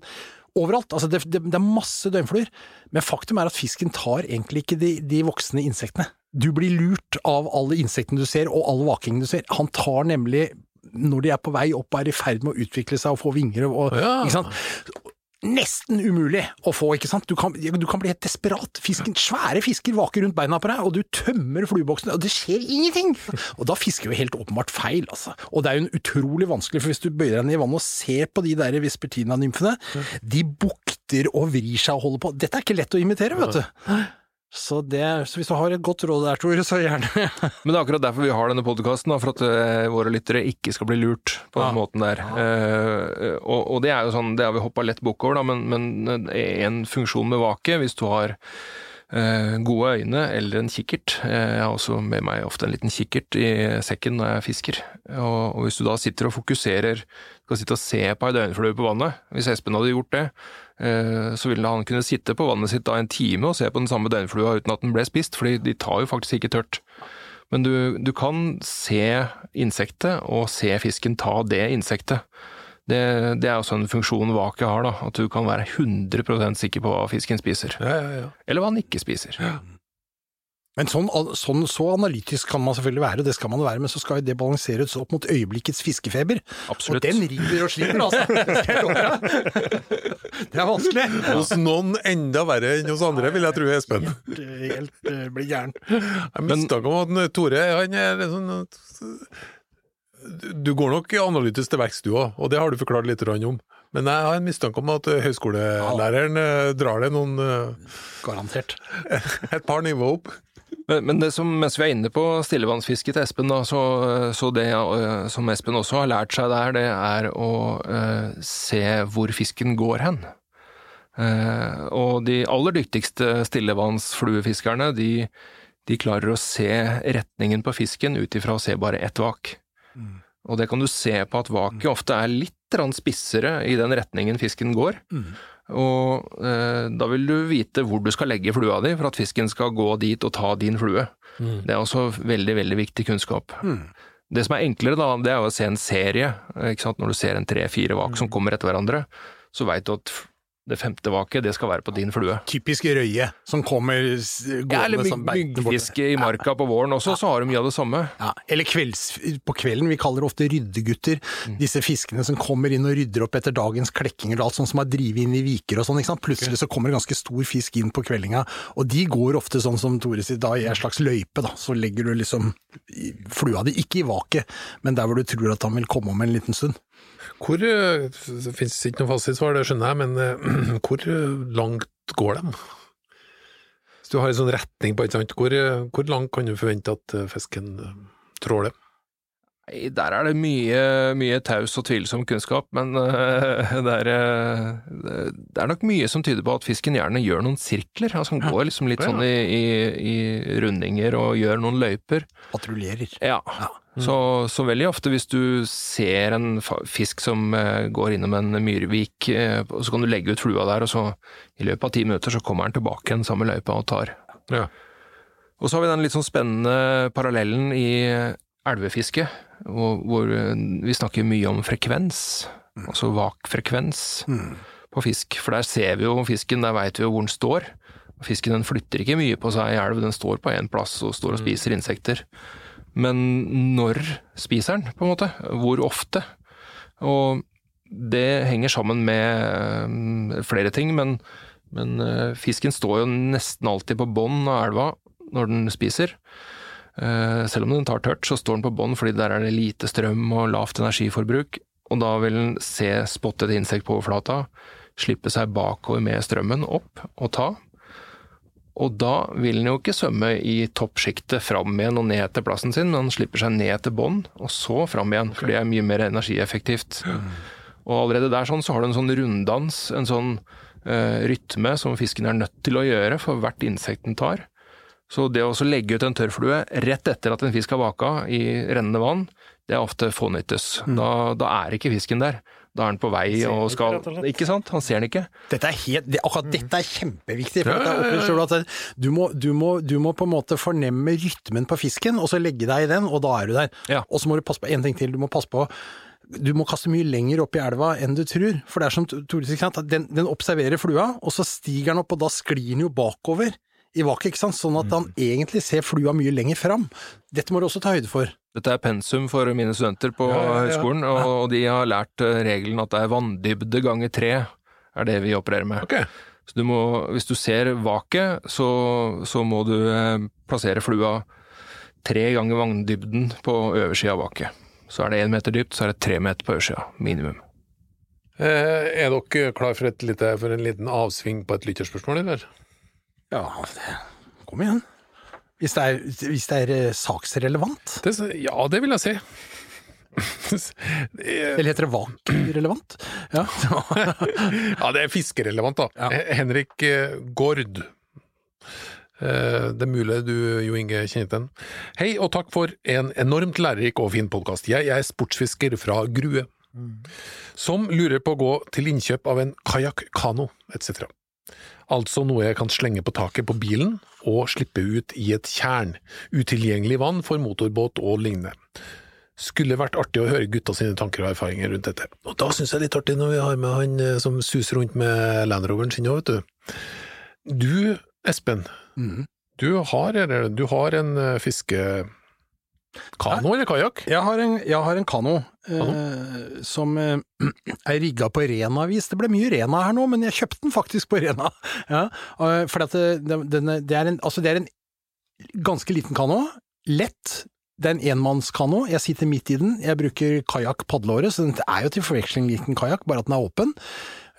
overalt. Altså det, det, det er masse døgnfluer, men faktum er at fisken tar egentlig ikke de, de voksne insektene. Du blir lurt av alle insektene du ser, og all vakingen du ser. Han tar nemlig når de er på vei opp, og er i ferd med å utvikle seg og få vinger og Ja. Nesten umulig å få, ikke sant. Du kan, du kan bli helt desperat. Fisken, svære fisker vaker rundt beina på deg, og du tømmer flueboksen, og det skjer ingenting! Og da fisker du helt åpenbart feil, altså. Og det er jo en utrolig vanskelig, for hvis du bøyer deg ned i vannet og ser på de der vespertina-nymfene, de bukter og vrir seg og holder på. Dette er ikke lett å imitere, vet du. Så, det, så hvis du har et godt råd der, Tore, så gjerne. <laughs> Men det er akkurat derfor vi har denne podkasten, for at eh, våre lyttere ikke skal bli lurt på den Ja. måten der. Uh, og, og det er jo sånn, det har vi hoppa lett bukk over, da, men, men en funksjon med vake, hvis du har uh, gode øyne eller en kikkert eh, Jeg har også med meg ofte en liten kikkert i sekken når jeg fisker. Og, og hvis du da sitter og fokuserer, skal sitte og se på ei døgnflue på vannet, hvis Espen hadde gjort det, eh, så ville han kunne sitte på vannet sitt da en time og se på den samme døgnflua uten at den ble spist, fordi de tar jo faktisk ikke tørt. Men du, du kan se insektet og se fisken ta det insektet. Det, det er også en funksjon vaket har, da, at du kan være 100% sikker på hva fisken spiser. Ja, ja, ja. Eller hva den ikke spiser. Men sånn, sånn, så analytisk kan man selvfølgelig være, og det skal man være, men så skal det balanseres opp mot øyeblikkets fiskefeber. Absolutt. Og den river og sliter, altså! <laughs> Det er vanskelig. Hos noen enda verre enn hos andre, vil jeg tro, Espen. Helt uh, blir gæren. Jeg mistenker om at Tore han er sånn Du går nok analytisk til verks du òg, og det har du forklart litt om. Men jeg har en mistanke om at høyskolelæreren eh, drar det noen eh, Garantert. <laughs> et par nivå opp. Men, men det som, mens vi er inne på stillevannsfiske til Espen, da, så, så det eh, som Espen også har lært seg der, det er å uh, se hvor fisken går hen. Uh, og de aller dyktigste stillevannsfluefiskerne, de, de klarer å se retningen på fisken ut ifra å se bare ett vak. Og det kan du se på at vaket ofte er litt spissere i den retningen fisken går. Og eh, da vil du vite hvor du skal legge flua di for at fisken skal gå dit og ta din flue. Det er også veldig, veldig viktig kunnskap. Det som er enklere, da, det er å se en serie. Ikke sant? Når du ser en tre-fire vak som kommer etter hverandre, så veit du at det femte vaket, det skal være på din flue. Typisk røye som kommer gående Ja, eller som myggfiske i marka på våren også, så har du mye av det samme. Ja, eller kvelds, på kvelden, vi kaller det ofte ryddegutter. Disse fiskene som kommer inn og rydder opp etter dagens klekkinger og alt sånt som har drevet inn i viker og sånn. Plutselig så kommer det ganske stor fisk inn på kveldinga, og de går ofte sånn som Tore sier, da i en slags løype. da, Så legger du liksom flua di, ikke i vaket, men der hvor du tror at han vil komme om en liten stund. Hvor eh, Det finnes ikke noe fasitsvar, det skjønner jeg, men eh, <clears throat> hvor eh, langt går de? Hvis du har en sånn retning på, ikke sant, hvor, hvor langt kan du forvente at fisken tråler? Der er det mye, mye taus og tvilsom kunnskap, men uh, <laughs> det, er, uh, det er nok mye som tyder på at fisken gjerne gjør noen sirkler. Altså Han går liksom litt sånn i, i, i rundinger og gjør noen løyper. Patruljerer. Ja. Så, så veldig ofte hvis du ser en fisk som øh, går innom en myrvik, så kan du legge ut flua der, og så i løpet av ti minutter så kommer den tilbake igjen samme løypa og tar. Ja. Og så har vi den litt sånn spennende parallellen i elvefiske, hvor, hvor vi snakker mye om frekvens, altså vakfrekvens på fisk. For der ser vi jo fisken, der veit vi jo hvor den står. Fisken den flytter ikke mye på seg i elv, den står på én plass og står og spiser insekter. Men når spiser den, på en måte? Hvor ofte? Og det henger sammen med eh, flere ting, men, men eh, fisken står jo nesten alltid på bånn av elva når den spiser. Eh, Selv om den tar tørt, så står den på bånn fordi der er det lite strøm og lavt energiforbruk, og da vil den se spotte et insekt på overflata, slippe seg bakover med strømmen opp og ta. Og da vil den jo ikke svømme i toppsjiktet fram igjen og ned til plassen sin, men den slipper seg ned til bånn, og så fram igjen, for det er mye mer energieffektivt. Og allerede der sånn, så har du en sånn runddans, en sånn uh, rytme som fisken er nødt til å gjøre for hvert insekt den tar. Så det å legge ut en tørrflue rett etter at en fisk har vaka i rennende vann, det er ofte fånyttes. Da, da er ikke fisken der. Da er den på vei den og skal ikke, og. Ikke sant? Han ser den ikke. Dette er helt, det, akkurat dette er kjempeviktig. For ja, ja, ja. du må, du, må, du må på en måte fornemme rytmen på fisken, og så legge deg i den, og da er du der. Ja. Og så må du passe på en ting til, du må passe på du må kaste mye lenger opp i elva enn du tror. For det er som Tore sier, den, den observerer flua, og så stiger den opp, og da sklir den jo bakover i vaket, ikke sant? sånn at han egentlig ser flua mye lenger fram. Dette må du også ta høyde for. Dette er pensum for mine studenter på Ja, ja, ja. høyskolen, og, og de har lært eh, regelen at det er vanndybde ganger tre er det vi opererer med. Okay. Så du må, hvis du ser vaket, så, så må du eh, plassere flua tre ganger vanndybden på oversida av vaket. Så er det én meter dypt, så er det tre meter på øversida, minimum. Eh, er dere klar for, et lite, for en liten avsving på et lytterspørsmål, eller? Ja, kom igjen. Hvis det er, hvis det er eh, saksrelevant. Det, ja, det vil jeg si. Eller heter det vakrelevant? Ja. <laughs> ja, det er fiskerelevant, da. Ja. Henrik eh, Gord. Eh, Det er mulig du, Jo Inge, kjenner til den. Hei, og takk for en enormt lærerik og fin podkast. Jeg er sportsfisker fra Grue, som lurer på å gå til innkjøp av en kajakk, kano etc. Altså noe jeg kan slenge på taket på bilen og slippe ut i et tjern. Utilgjengelig vann for motorbåt og lignende. Skulle vært artig å høre gutta sine tanker og erfaringer rundt dette. Og da syns jeg det er litt artig når vi har med han eh, som suser rundt med Land Roveren sin òg, vet du. Du, Espen, mm. du har, eller, du har en eh, fiskekano eller kajakk? Jeg har en, jeg har en kano eh, som eh, <clears throat> er rigga på Rena-vis. Det ble mye Rena her nå, men jeg kjøpte den faktisk på Rena. <laughs> Ja, for det, det, det, er en, altså det er en ganske liten kano. Lett. Det er en enmannskano. Jeg sitter midt i den. Jeg bruker kajakk padleåret, så den er jo til forveksling liten kajakk, bare at den er åpen.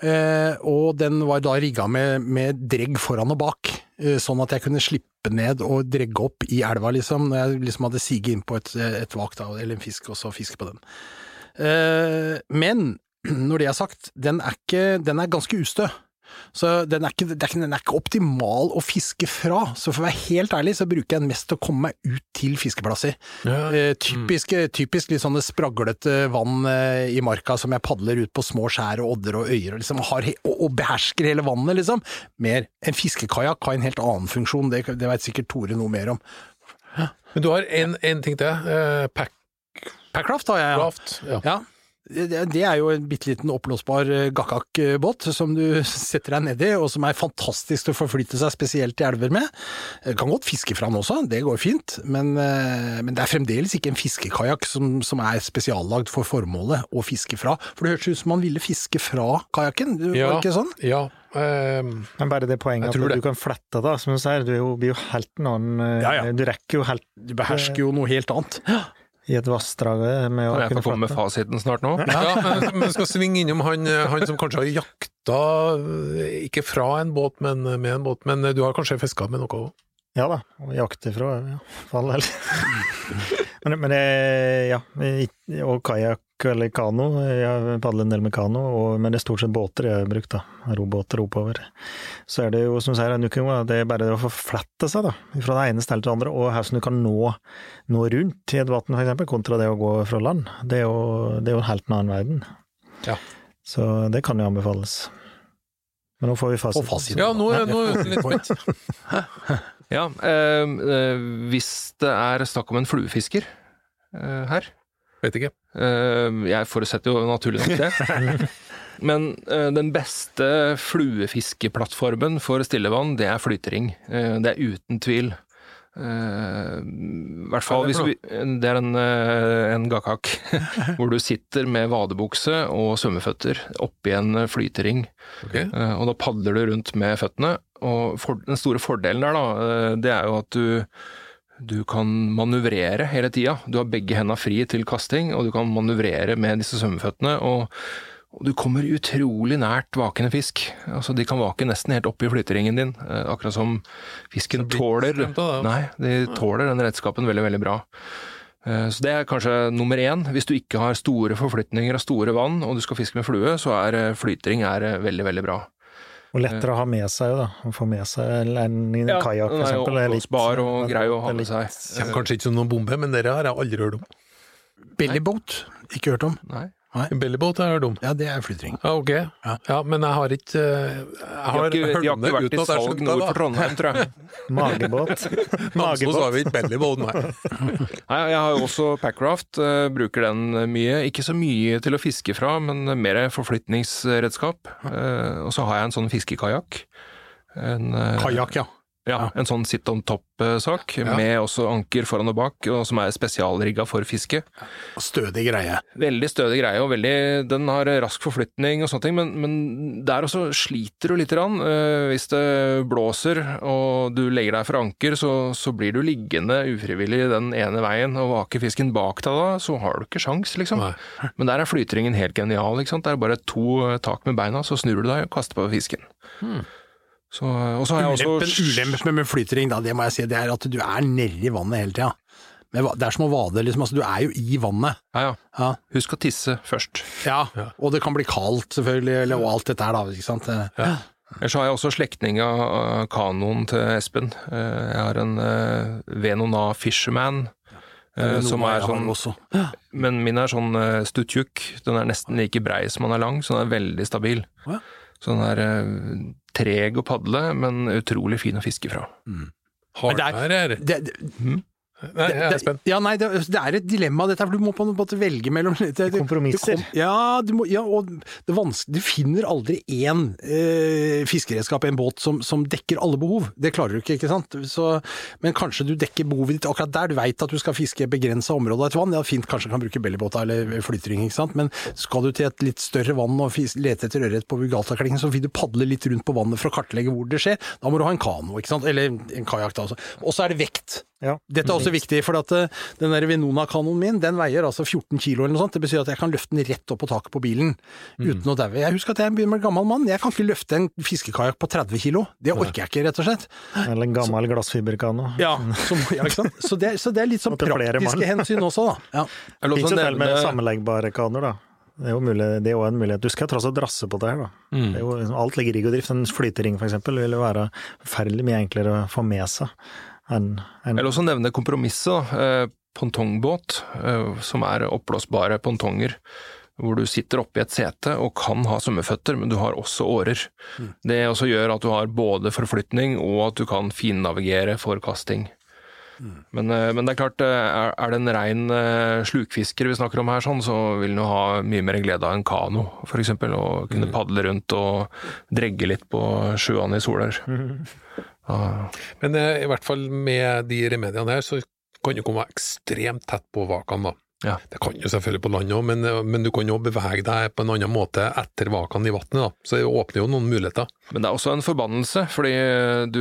Eh, og den var da rigga med, med dregg foran og bak, sånn at jeg kunne slippe ned og dregge opp i elva, liksom, når jeg liksom hadde siget inn på et, et vak da, eller en fisk, og så fiske på den. Eh, men <clears throat> når det er sagt, den er, ikke, den er ganske ustø. Så den er, ikke, den er ikke optimal å fiske fra. Så for å være helt ærlig, så bruker jeg den mest til å komme meg ut til fiskeplasser. Eh, typisk, typisk litt sånne spraglete vann eh, i marka som jeg padler ut på små skjær og odder og øyer og, liksom har, og, og behersker hele vannet, liksom. Mer. En fiskekajakk har en helt annen funksjon, det, det vet sikkert Tore noe mer om. Men du har en, en ting til. Eh, pack Packraft har jeg, ja. Raft. Ja. Ja, det er jo en bitte liten oppblåsbar eh, gakkak-båt som du <laughs> setter deg nedi, og som er fantastisk til å forflytte seg spesielt i elver med. Du Kan godt fiske fra den også, det går fint, men, eh, men det er fremdeles ikke en fiskekajakk som, som er spesiallagd for formålet å fiske fra. For det hørtes ut som man ville fiske fra kajakken, var det Ja. ikke sånn? ja eh, Men bare det poenget at du det. kan flette da, som du sier, du er blir jo helt en annen eh, Ja, ja. Du rekker jo helt Du behersker jo noe helt annet. I et vassdrag eh, med å Kan jeg kunne komme med fasiten snart nå? ja, men, men vi skal svinge innom han, eh, han som kanskje har jakta, eh, ikke fra en båt, men med en båt. Men eh, du har kanskje fiska med noe òg? Ja da, og jakte fra, ja, for all del. <laughs> men, men det, ja, og kajakk eller kano, jeg padler en del med kano, og, men det er stort sett båter jeg har brukt da, robåter oppover. Så er det jo, som du sier, det er bare det å forflette seg da, fra det ene stedet til det andre, og hvordan du kan nå, nå rundt i et vann for eksempel, kontra det å gå fra land. Det er jo, det er jo en helt annen verden. Ja. Så det kan jo anbefales. Men nå får vi fasit. Få fasit. Ja, nå, er- nå er jeg litt point. Ja, eh, eh, hvis det er snakk om en fluefisker eh, her Vet ikke. eh, Jeg forutsetter jo naturlig nok det. <laughs> Men eh, den beste fluefiskeplattformen for stillevann, det er flytering. Eh, det er uten tvil. Uh, hvert fall det hvis vi Det er en, uh, en gakak <laughs> hvor du sitter med vadebukse og svømmeføtter oppi en flytering. Okay. Uh, Og da padler du rundt med føttene. Og for, den store fordelen der, da, det er jo at du, du kan manøvrere hele tida. Du har begge henda fri til kasting, og du kan manøvrere med disse svømmeføttene. Og, og du kommer utrolig nært vakende fisk. Altså, de kan vake nesten helt oppi flyteringen din, eh, akkurat som fisken tåler Nei, de tåler den redskapen veldig, veldig bra. Eh, Så det er kanskje nummer én. Hvis du ikke har store forflytninger av store vann, og du skal fiske med flue, så er eh, flytring er veldig, veldig bra. Og lettere å ha med seg, da. Å få med seg en, en kajakk, litt- oppblåsbar og grei å ha med seg. Kommer kanskje ikke som noen bombe, men dere har jeg aldri hørt om. Bellyboat, ikke hørt om. Nei. En bellybåt er dum. hørt. Ja, det er flytring. Ja, ok. Ja, men jeg har ikke eh, Jeg har har har ikke, hørt de har ikke vært i salg nord for. Trondheim, tror jeg. <laughs> Magebåt. Namsos har vi ikke bellybåt, nei. <laughs> Nei, jeg har jo også Packraft, eh, bruker den mye. Ikke så mye til å fiske fra, men mer forflytningsredskap. Eh, Og så har jeg en sånn fiskekajakk. En, Kajakk, ja. Ja, en sånn sit on top-sak, Ja. med også anker foran og bak, og som er spesialrigga for fiske. Stødig greie. Veldig stødig greie, og veldig, den har rask forflytning og sånne ting, men, men der også sliter du litt. Grann. Eh, hvis det blåser og du legger deg for anker, så, så blir du liggende ufrivillig den ene veien, og vaker fisken bak deg da, så har du ikke sjans, liksom. Nei. Men der er flytringen helt genial, ikke sant. Det er bare to tak med beina, så snur du deg og kaster på fisken. Så, og så har jeg også ulempen med flytering, da, det må jeg si, det er at du er nedi vannet hele tida. Men Det er som å vade, liksom. Altså, du er jo i vannet. Ja, ja. Ja. Husk å tisse først. ja. Og det kan bli kaldt, selvfølgelig, eller, og alt dette her, da. Ikke sant? Ja. Ellers har jeg også slektning av kanoen til Espen. Eh, Jeg har en eh, Venona Fisherman, eh, som er sånn. Men min er sånn eh, stuttjukk. Den er nesten like brei som den er lang, så den er veldig stabil. Å ja. Så den er eh, treg å padle, men utrolig fin å fiske fra. Har Men det er- der er Det, det, Nei, jeg er det, spent. ja, nei, det, det er et dilemma dette, for du må på en måte velge mellom det, det, Kompromisser. kom- ja, du må, ja, og det vanske, du finner aldri én eh, fiskeredskap i en båt som, som dekker alle behov. Det klarer du ikke, ikke sant? Så, men kanskje du dekker behovet ditt akkurat der. Du veit at du skal fiske begrensa område av et vann. Ja, fint, kanskje kan bruke bellybåta eller flytring, ikke sant. Men skal du til et litt større vann og fis, lete etter ørret på Vulgataklingen, så vil du padle litt rundt på vannet for å kartlegge hvor det skjer. Da må du ha en kano, ikke sant. Eller en kajakk, da også. Og så er det vekt. Ja. Dette er også viktig, for at eh, den der Venona-kanoen min, den veier altså 14 kilo eller noe sånt. Det betyr at jeg kan løfte den rett opp på taket på bilen, uten å daue. Jeg husker at jeg begynner med gammel mann. Jeg kan ikke løfte en fiskekajakk på 30 kilo. Det orker jeg ikke, rett og slett. Eller en gammel glassfiberkano. Ja, så, ja ikke sant? Så, det, så det er litt sånn praktiske hensyn også, da. Ja. Fins også med sammenleggbare kanoer, da. Det er jo mulig, det er jo en mulighet. Du skal tross alt drasse på det her, da. Mm. Det jo, alt ligger i rigg og drift. En flytering, eksempel, vil jo være forferdelig mye enklere å få med seg enn en Jeg vil også nevne kompromisset, da. Eh, Pontongbåt, eh, som er oppblåsbare pontonger. Hvor du sitter oppi et sete og kan ha svømmeføtter, men du har også årer. Det også gjør at du har både forflytning og at du kan finnavigere for kasting. Men, eh, men det er klart, eh, er det en rein slukfisker vi snakker om her, sånn, så vil den ha mye mer glede av en kano, eksempel. Og kunne padle rundt og dregge litt på sjøene i soler. <laughs> Ja. Men eh, i hvert fall med de remediene her, så kan du komme ekstremt tett på vakene, da. Ja. Det kan jo selvfølgelig på land òg, men, eh, men du kan jo bevege deg på en annen måte etter vakene i vannet. Så det åpner jo noen muligheter. Men det er også en forbannelse, fordi du,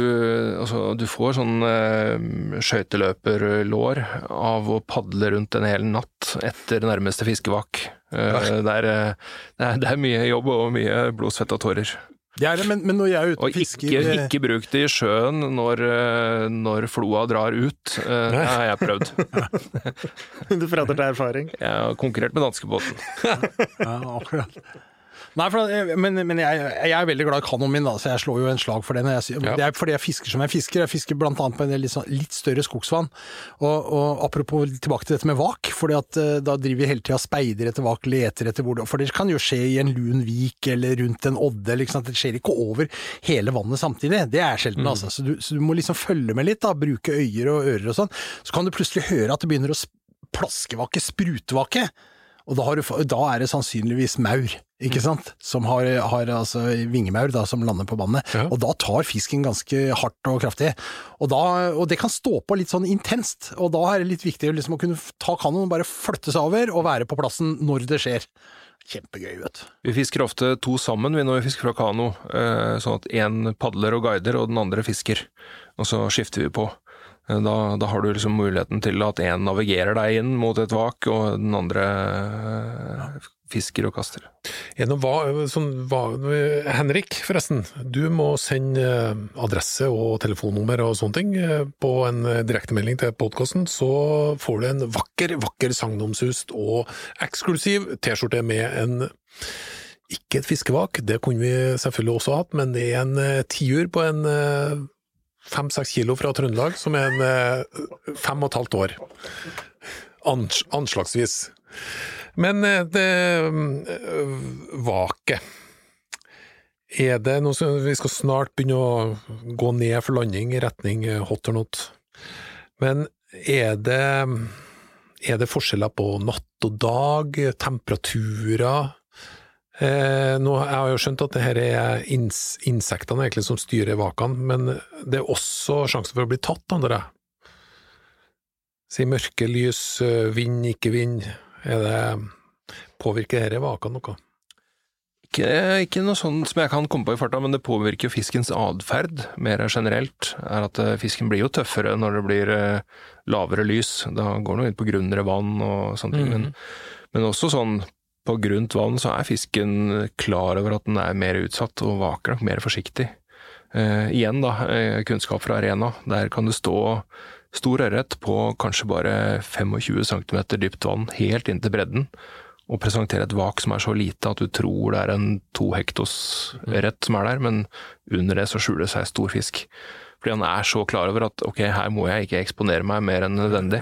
altså, du får sånn eh, skøyteløperlår av å padle rundt en hel natt etter nærmeste fiskevak. Eh, det, er, eh, det, er, det er mye jobb og mye blod, svette og tårer. Det er det, men, men når jeg er ute Og og fisker ikke, eh, ikke bruk det i sjøen når, eh, når floa drar ut. Eh, Det har jeg prøvd. <laughs> Du prater til erfaring. Jeg har konkurrert med danskebåten. Ja, akkurat. Nei, for, men, men jeg, jeg er veldig glad i kanoen min, da, så jeg slår jo en slag for den. Jeg, Ja. Det er fordi jeg fisker som jeg fisker. Jeg fisker annet på en del litt, sånn, litt større skogsvann. Og, og apropos tilbake til dette med vak, fordi at eh, da driver vi hele tida speider etter vak, leter etter hvor det For det kan jo skje i en lun vik eller rundt en odde, liksom, det skjer ikke over hele vannet samtidig. Det er sjelden, altså. Så du, så du må liksom følge med litt, da, bruke øyer og ører og sånn. Så kan du plutselig høre at det begynner å plaskevake, sprutevake. Og da, har du, da er det sannsynligvis maur, ikke sant? Som har, har altså vingemaur da, som lander på vannet. Ja. Og da tar fisken ganske hardt og kraftig. Og, da, og det kan stå på litt sånn intenst. Og da er det litt viktig liksom, å kunne ta kanoen og bare flytte seg over og være på plassen når det skjer. Kjempegøy, vet du. Vi fisker ofte to sammen vi når vi fisker fra kano, eh, sånn at én padler og guider, og den andre fisker. Og så skifter vi på. Eh, Da, da har du liksom muligheten til at én navigerer deg inn mot et vak, og den andre eh, fisker og kaster. Gjennom hva, sånn, hva, Henrik, forresten. Du må sende eh, adresse og telefonnummer og sånne ting på en direktemelding til podkasten, så får du en vakker, vakker sagnomsust og eksklusiv T-skjorte med en ikke et fiskevak, det kunne vi selvfølgelig også hatt, men det er en tiur på en fem-seks kilo fra Trøndelag, som er en eh, fem og et halvt år. Ans anslagsvis. Men eh, det øh, vaket Er det noe som Vi skal snart begynne å gå ned for landing i retning eh, hot or not. Men er det Er det forskjeller på natt og dag, temperaturer? Eh, nå, jeg har jo skjønt at det her er ins insektene egentlig som styrer vakene, men det er også sjanse for å bli tatt, antar jeg. Si mørke, lys, eh, vind, ikke vind. Er det Påvirker dette vakene noe? Ikke, ikke noe sånn som jeg kan komme på i farta, men det påvirker jo fiskens atferd mer generelt. er at eh, Fisken blir jo tøffere når det blir eh, lavere lys. Da går den inn på grunnere vann og sånne ting. Men, men også sånn på grunt vann så er fisken klar over at den er mer utsatt, og vaker nok mer forsiktig. Eh, igjen da, eh, kunnskap fra arena. Der kan det stå stor ørret på kanskje bare 25 cm dypt vann, helt inntil bredden, og presentere et vak som er så lite at du tror det er en to hektos ørret som er der, men under det så skjuler det seg stor fisk. Fordi han er så klar over at ok, her må jeg ikke eksponere meg mer enn nødvendig.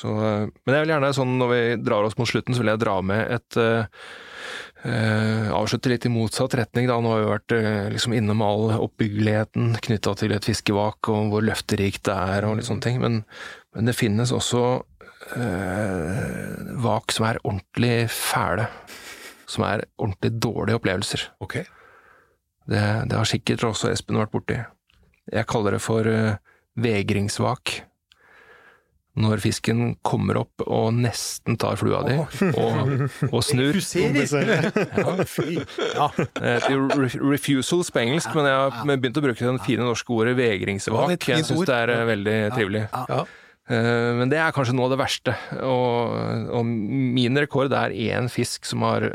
Så, eh, men jeg vil gjerne, sånn når vi drar oss mot slutten, så vil jeg dra med et uh, uh, Avslutte litt i motsatt retning, da. Nå har vi vært uh, liksom innom all oppbyggeligheten knytta til et fiskevak, og hvor løfterikt det er, og litt sånne ting. Men, men det finnes også vak som er ordentlig fæle. Som er ordentlig dårlige opplevelser. Ok. Det, det har sikkert også Espen vært borti. Jeg kaller det for vegringsvak. Når fisken kommer opp og nesten tar flua di, og, og <laughs> snur. Huserer! Ja. Det refusals på engelsk, men jeg har begynt å bruke det fine norske ordet vegringsvak. Jeg syns det er eh, veldig trivelig. Eh, Men det er kanskje noe av det verste. Og, og min rekord er én fisk som har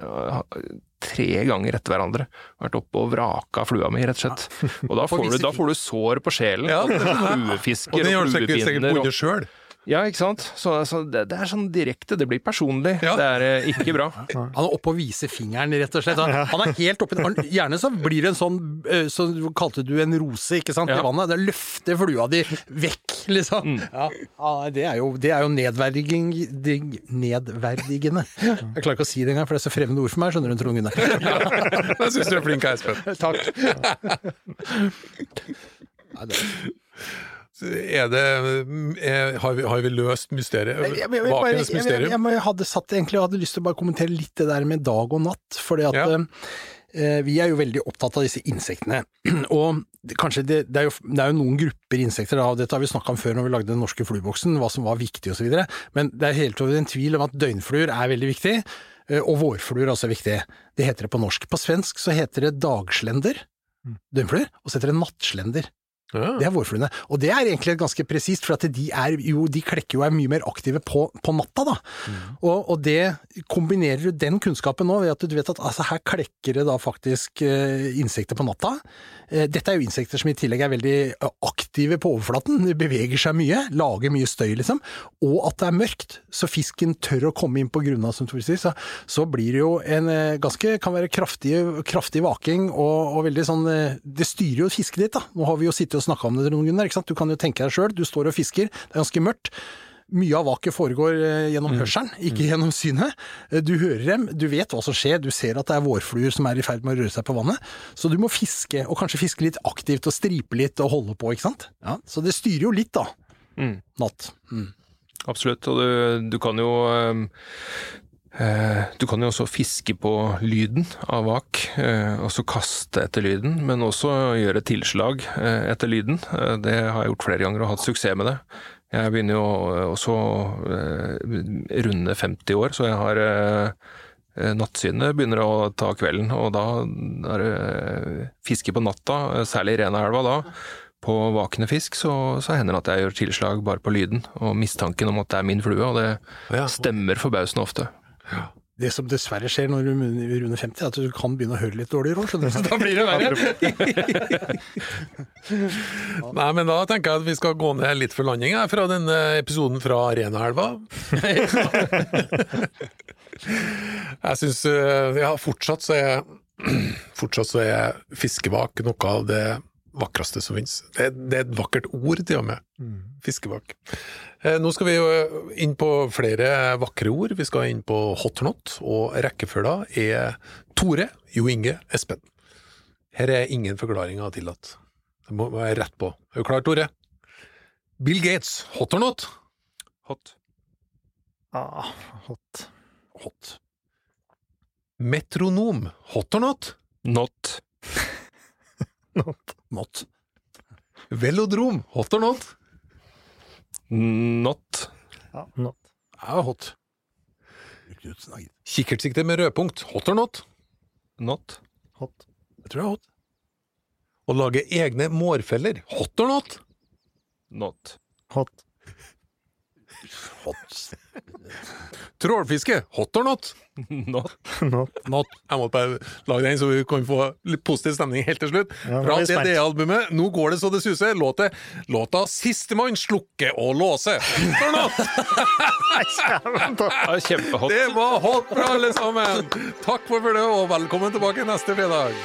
tre ganger etter hverandre vært oppe og vraka flua mi, rett og slett. Og <laughs> da får, du, da får du sår på sjelen. Ja, det er. Fluefisker Og den og, har du sikkert, fluepinner. sjøl. Ja, ikke sant. Så, så det, det er sånn direkte, det blir personlig. Ja. Det er eh, ikke bra. <laughs> Han er oppe og viser fingeren, rett og slett. Han, han er helt oppi han, Gjerne så blir det en sånn eh, Så kalte du en rose, ikke sant, Ja. i vannet. Det løfter flua di vekk, liksom. Ja, ja, det er jo, det er jo nedverdiging, dig- nedverdigende. Jeg klarer ikke å si det engang, for det er så fremmede ord for meg, skjønner du, Trond Gunnar. <laughs> Jeg syns du er flink, Espen. Takk. <laughs> Nei, det Er det er, har, vi, har vi løst mysteriet? Vakens jeg, jeg, jeg, jeg hadde satt egentlig, jeg hadde lyst til å bare kommentere litt det der med dag og natt, fordi at Ja. eh, vi er jo veldig opptatt av disse insektene. <clears throat> Og kanskje det, det, er jo, det er jo noen grupper insekter, da, og dette har vi snakka om før når vi lagde den norske flueboksen, hva som var viktig osv., men det er helt over en tvil om at døgnfluer er veldig viktig, eh, og vårfluer er også viktig. Det heter det på norsk. På svensk så heter det dagslender, døgnfluer, og så heter det nattslender. Ja. Det er vårfluene. Og det er egentlig ganske presist, for at de, er jo, de klekker jo er mye mer aktive på, på natta. da. Og, og det kombinerer du den kunnskapen nå ved at du vet at altså, her klekker det da faktisk eh, insekter på natta. Eh, dette er jo insekter som i tillegg er veldig aktive på overflaten. De beveger seg mye, lager mye støy, liksom. Og at det er mørkt, så fisken tør å komme inn på grunna, som Tore sier. Så, så blir det jo en eh, ganske kan være kraftig, kraftig vaking og, og veldig sånn eh, Det styrer jo fisket ditt, da. Nå har vi jo sittet og snakka om det, noen Gunnar. ikke sant? Du kan jo tenke deg sjøl, du står og fisker, det er ganske mørkt. Mye av vaket foregår gjennom gjennom hørselen, ikke gjennom synet. Eh, Du hører dem, du vet hva som skjer, du ser at det er vårfluer som er i ferd med å røre seg på vannet. Så du må fiske, og kanskje fiske litt aktivt og stripe litt og holde på, ikke sant. Ja, så det styrer jo litt, da. Mm. Natt. Mm. Absolutt. Og du, du kan jo eh, eh, Du kan jo også fiske på lyden av vak, eh, og så kaste etter lyden, men også gjøre tilslag eh, etter lyden. Eh, det har jeg gjort flere ganger og hatt suksess med det. Jeg begynner jo også eh, runde 50 år, så jeg har eh, eh, Nattsynet begynner å ta kvelden, og da er det eh, fiske på natta, eh, særlig i Renaelva da. På vakne fisk så, så hender det at jeg gjør tilslag bare på lyden, og mistanken om at det er min flue, og det stemmer forbausende ofte. Det som dessverre skjer når du runder 50, er at du kan begynne å høre litt dårligere òg. Så <laughs> da blir det verre. <laughs> Nei, men da tenker jeg at vi skal gå ned litt for landing her, fra denne episoden fra Arenaelva. <laughs> jeg syns Ja, fortsatt så er <clears throat> Fortsatt så er fiskevak noe av det vakreste som finnes. Det, det er et vakkert ord, til og med. Fiskevak. Eh, Nå skal vi jo inn på flere vakre ord. Vi skal inn på hot or not, og rekkefølga er Tore, Jo Inge, Espen. Her er ingen forklaringer tillatt. Det må være rett på. Er du klar, Tore? Bill Gates, hot or not? Hot. Ah, hot. Hot. Metronom, hot or not? Not. <laughs> Not. Not. Velodrom, hot or not? Not. Ja, not. Ja, hot. Kikkertsikte med rødpunkt, hot or not? Not. Hot. Jeg tror det er hot. Å lage egne mårfeller, hot or not? Not. Hot. Hot. Trålfiske, hot or not? <laughs> Not. Not. Not. Jeg måtte bare lage den, så vi kan få litt positiv stemning helt til slutt. Ja, Fra. CD-albumet Nå går det så det suser. Låta, låta 'Sistemann slukke og låse'. Hot or not? <laughs> <laughs> Kjempehot. Det var hot for alle sammen! Takk for følget, og velkommen tilbake neste fredag.